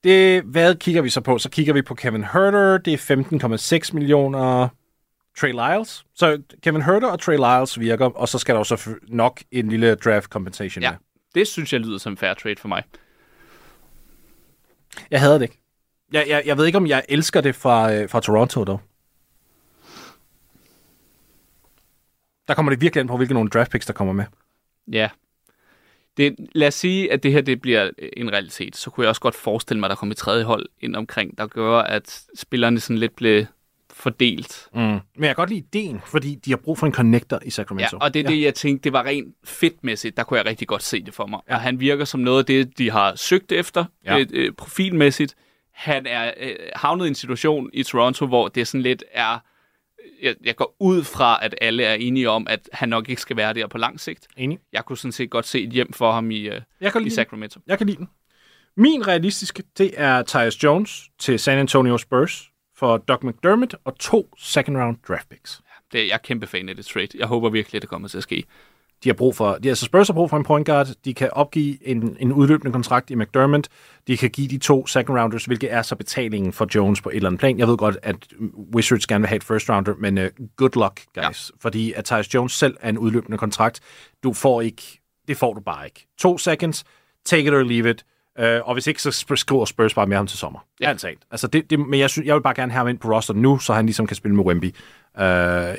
Det, hvad kigger vi så på? Så kigger vi på Kevin Herter. Det er 15,6 millioner. Trey Lyles. Så Kevin Herter og Trey Lyles virker, og så skal der jo så f- nok en lille draft compensation Ja. med. Det synes jeg lyder som fair trade for mig. Jeg hader det ikke. Jeg, jeg, jeg ved ikke, om jeg elsker det fra, øh, fra Toronto, dog. Der kommer det virkelig an på, hvilke nogle draft picks, der kommer med. Ja. Det, lad os sige, at det her det bliver en realitet. Så kunne jeg også godt forestille mig, at der kommer et tredje hold ind omkring, der gør, at spillerne sådan lidt blev fordelt. Mm. Men jeg kan godt lide ideen, fordi de har brug for en connector i Ja, Sacramento. og det er det, jeg tænkte, det var rent fedtmæssigt. Der kunne jeg rigtig godt se det for mig. Ja. Ja. Og han virker som noget af det, de har søgt efter, Ja. ja. øh, profilmæssigt. Han er øh, havnet i en situation i Toronto, hvor det sådan lidt er... Jeg, jeg går ud fra, at alle er enige om, at han nok ikke skal være der på lang sigt. Enig. Jeg kunne sådan set godt se et hjem for ham i, øh, Jeg kan i lide den. Sacramento. Jeg kan lide den. Min realistiske, det er Tyus Jones til San Antonio Spurs for Doug McDermott og to second round draft picks. Det, jeg er kæmpe fan af det trade. Jeg håber virkelig, at det kommer til at ske. De har brug for, de, altså Spurs har brug for en point guard. De kan opgive en, en udløbende kontrakt i McDermott. De kan give de to second rounders, hvilket er så betalingen for Jones på et eller andet plan. Jeg ved godt, at Wizards gerne vil have et first rounder, men uh, good luck, guys. Ja. Fordi at Tyus Jones selv er en udløbende kontrakt. Du får ikke, det får du bare ikke. To seconds, take it or leave it. Uh, og hvis ikke, så skriver Spurs bare med ham til sommer. Ja. Altså, altså det, det, men jeg, synes, jeg vil bare gerne have ham ind på roster nu, så han ligesom kan spille med Wemby uh,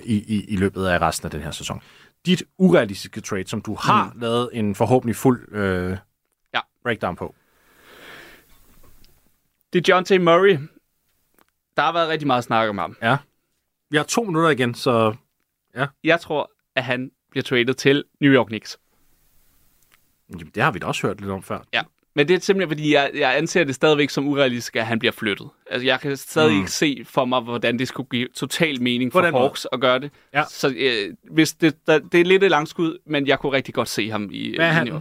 i, i, i løbet af resten af den her sæson. Dit urealistiske trade, som du har mm. lavet en forhåbentlig fuld uh, Ja. breakdown på. Det er John T. Murray. Der har været rigtig meget snak om ham. Ja. Vi har to minutter igen, så Jeg tror, at han bliver traded til New York Knicks. jamen, det har vi da også hørt lidt om før. Ja. Men det er simpelthen, fordi jeg, jeg anser det stadigvæk som urealistisk, at han bliver flyttet. Altså, jeg kan stadig mm. ikke se for mig, hvordan det skulle give total mening for måde. Hawks at gøre det. Ja. Så øh, hvis det, der, det er lidt et langskud, men jeg kunne rigtig godt se ham i, Hvad er han?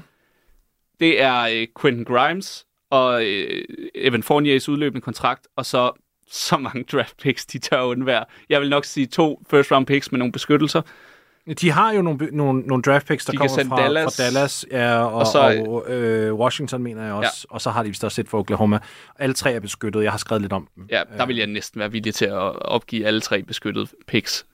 Det er øh, Quentin Grimes og øh, Evan Fourniers udløbende kontrakt, og så så mange draft picks, de tør undvære. Jeg vil nok sige to first round picks med nogle beskyttelser. De har jo nogle, nogle, nogle draft picks, der De kommer fra Dallas, fra Dallas ja, og, og, så, og øh, Washington, mener jeg også. Ja. Og så har de vist også set for Oklahoma. Alle tre er beskyttet. Jeg har skrevet lidt om dem. Ja, der vil jeg næsten være villig til at opgive alle tre beskyttede picks.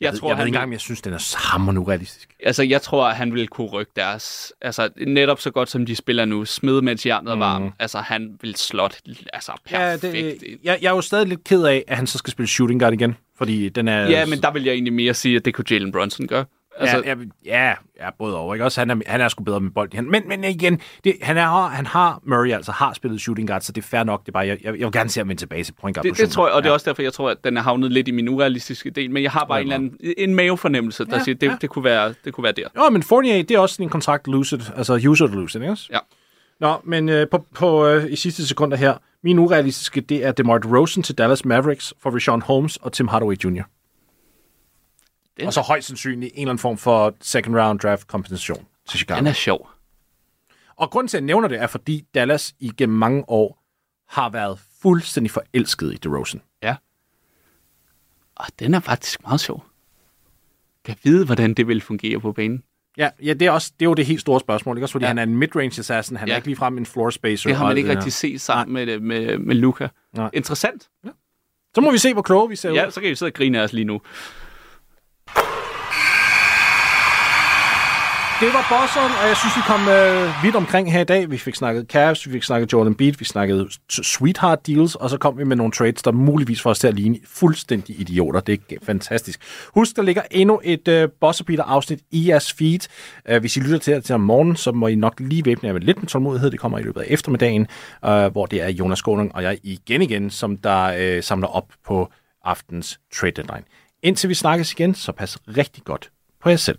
Jeg, Jeg, tror, jeg ved han ikke engang, jeg synes, den er hammerende urealistisk. altså, jeg tror, han vil kunne rykke deres... Altså, netop så godt, som de spiller nu. Smid, mens jernet er varm. Altså, han vil slot altså, perfekt. Ja, det, jeg, jeg er jo stadig lidt ked af, at han så skal spille shooting guard igen. Fordi den er... ja, men der vil jeg egentlig mere sige, at det kunne Jalen Brunson gøre. Altså, ja, ja, ja, både over. Ikke? Også, han, er, han er sgu bedre med bold i hånden. Men, men igen, det, han, er, han har, Murray altså har spillet shooting guard, så det er fair nok. Det er bare, jeg, jeg, jeg vil gerne se ham vende tilbage til point guard Det, det tror jeg, og det er også derfor, jeg tror, at den er havnet lidt i min urealistiske del. Men jeg har bare en eller anden en mavefornemmelse, der Ja, siger, det, ja. det, kunne være, det kunne være der. Jo, men Fournier, det er også en kontrakt lucid, altså user lucid, ikke også? Ja. Nå, men øh, på, på øh, i sidste sekunder her, min urealistiske, det er DeMar DeRozan til Dallas Mavericks for Rashawn Holmes og Tim Hardaway Jr. Den, Og så højst sandsynligt en eller anden form for second round draft kompensation til Chicago. den er sjov. Og grunden til, at jeg nævner det, er, fordi Dallas igennem mange år har været fuldstændig forelsket i DeRozan. Ja. Og den er faktisk meget sjov. Kan vide, hvordan det vil fungere på banen? Ja, ja det, er også, det er jo det helt store spørgsmål, ikke også? Fordi ja. Ja. han er en midrange assassin, han ja. Ja. er ikke ligefrem en floor spacer. Det har man ikke rigtig set sammen med, med, med Luca. Nej. Interessant. Så må vi se, hvor kloge vi ser ud. Ja, så kan vi sidde og grine af os lige nu. Det var bosseren, og jeg synes, vi kom øh, vidt omkring her i dag. Vi fik snakket Cavs, vi fik snakket Jordan Beat, vi snakkede sweetheart deals, og så kom vi med nogle trades, der muligvis får os til at ligne fuldstændig idioter. Det er fantastisk. Husk, der ligger endnu et øh, Bosserbeater afsnit i jeres feed. Øh, hvis I lytter til det til om morgenen, så må I nok lige væbne jer med lidt med tålmodighed. Det kommer i løbet af eftermiddagen, øh, hvor det er Jonas Skåning og jeg igen igen, som der øh, samler op på aftens trade deadline. Indtil vi snakkes igen, så pas rigtig godt på jer selv.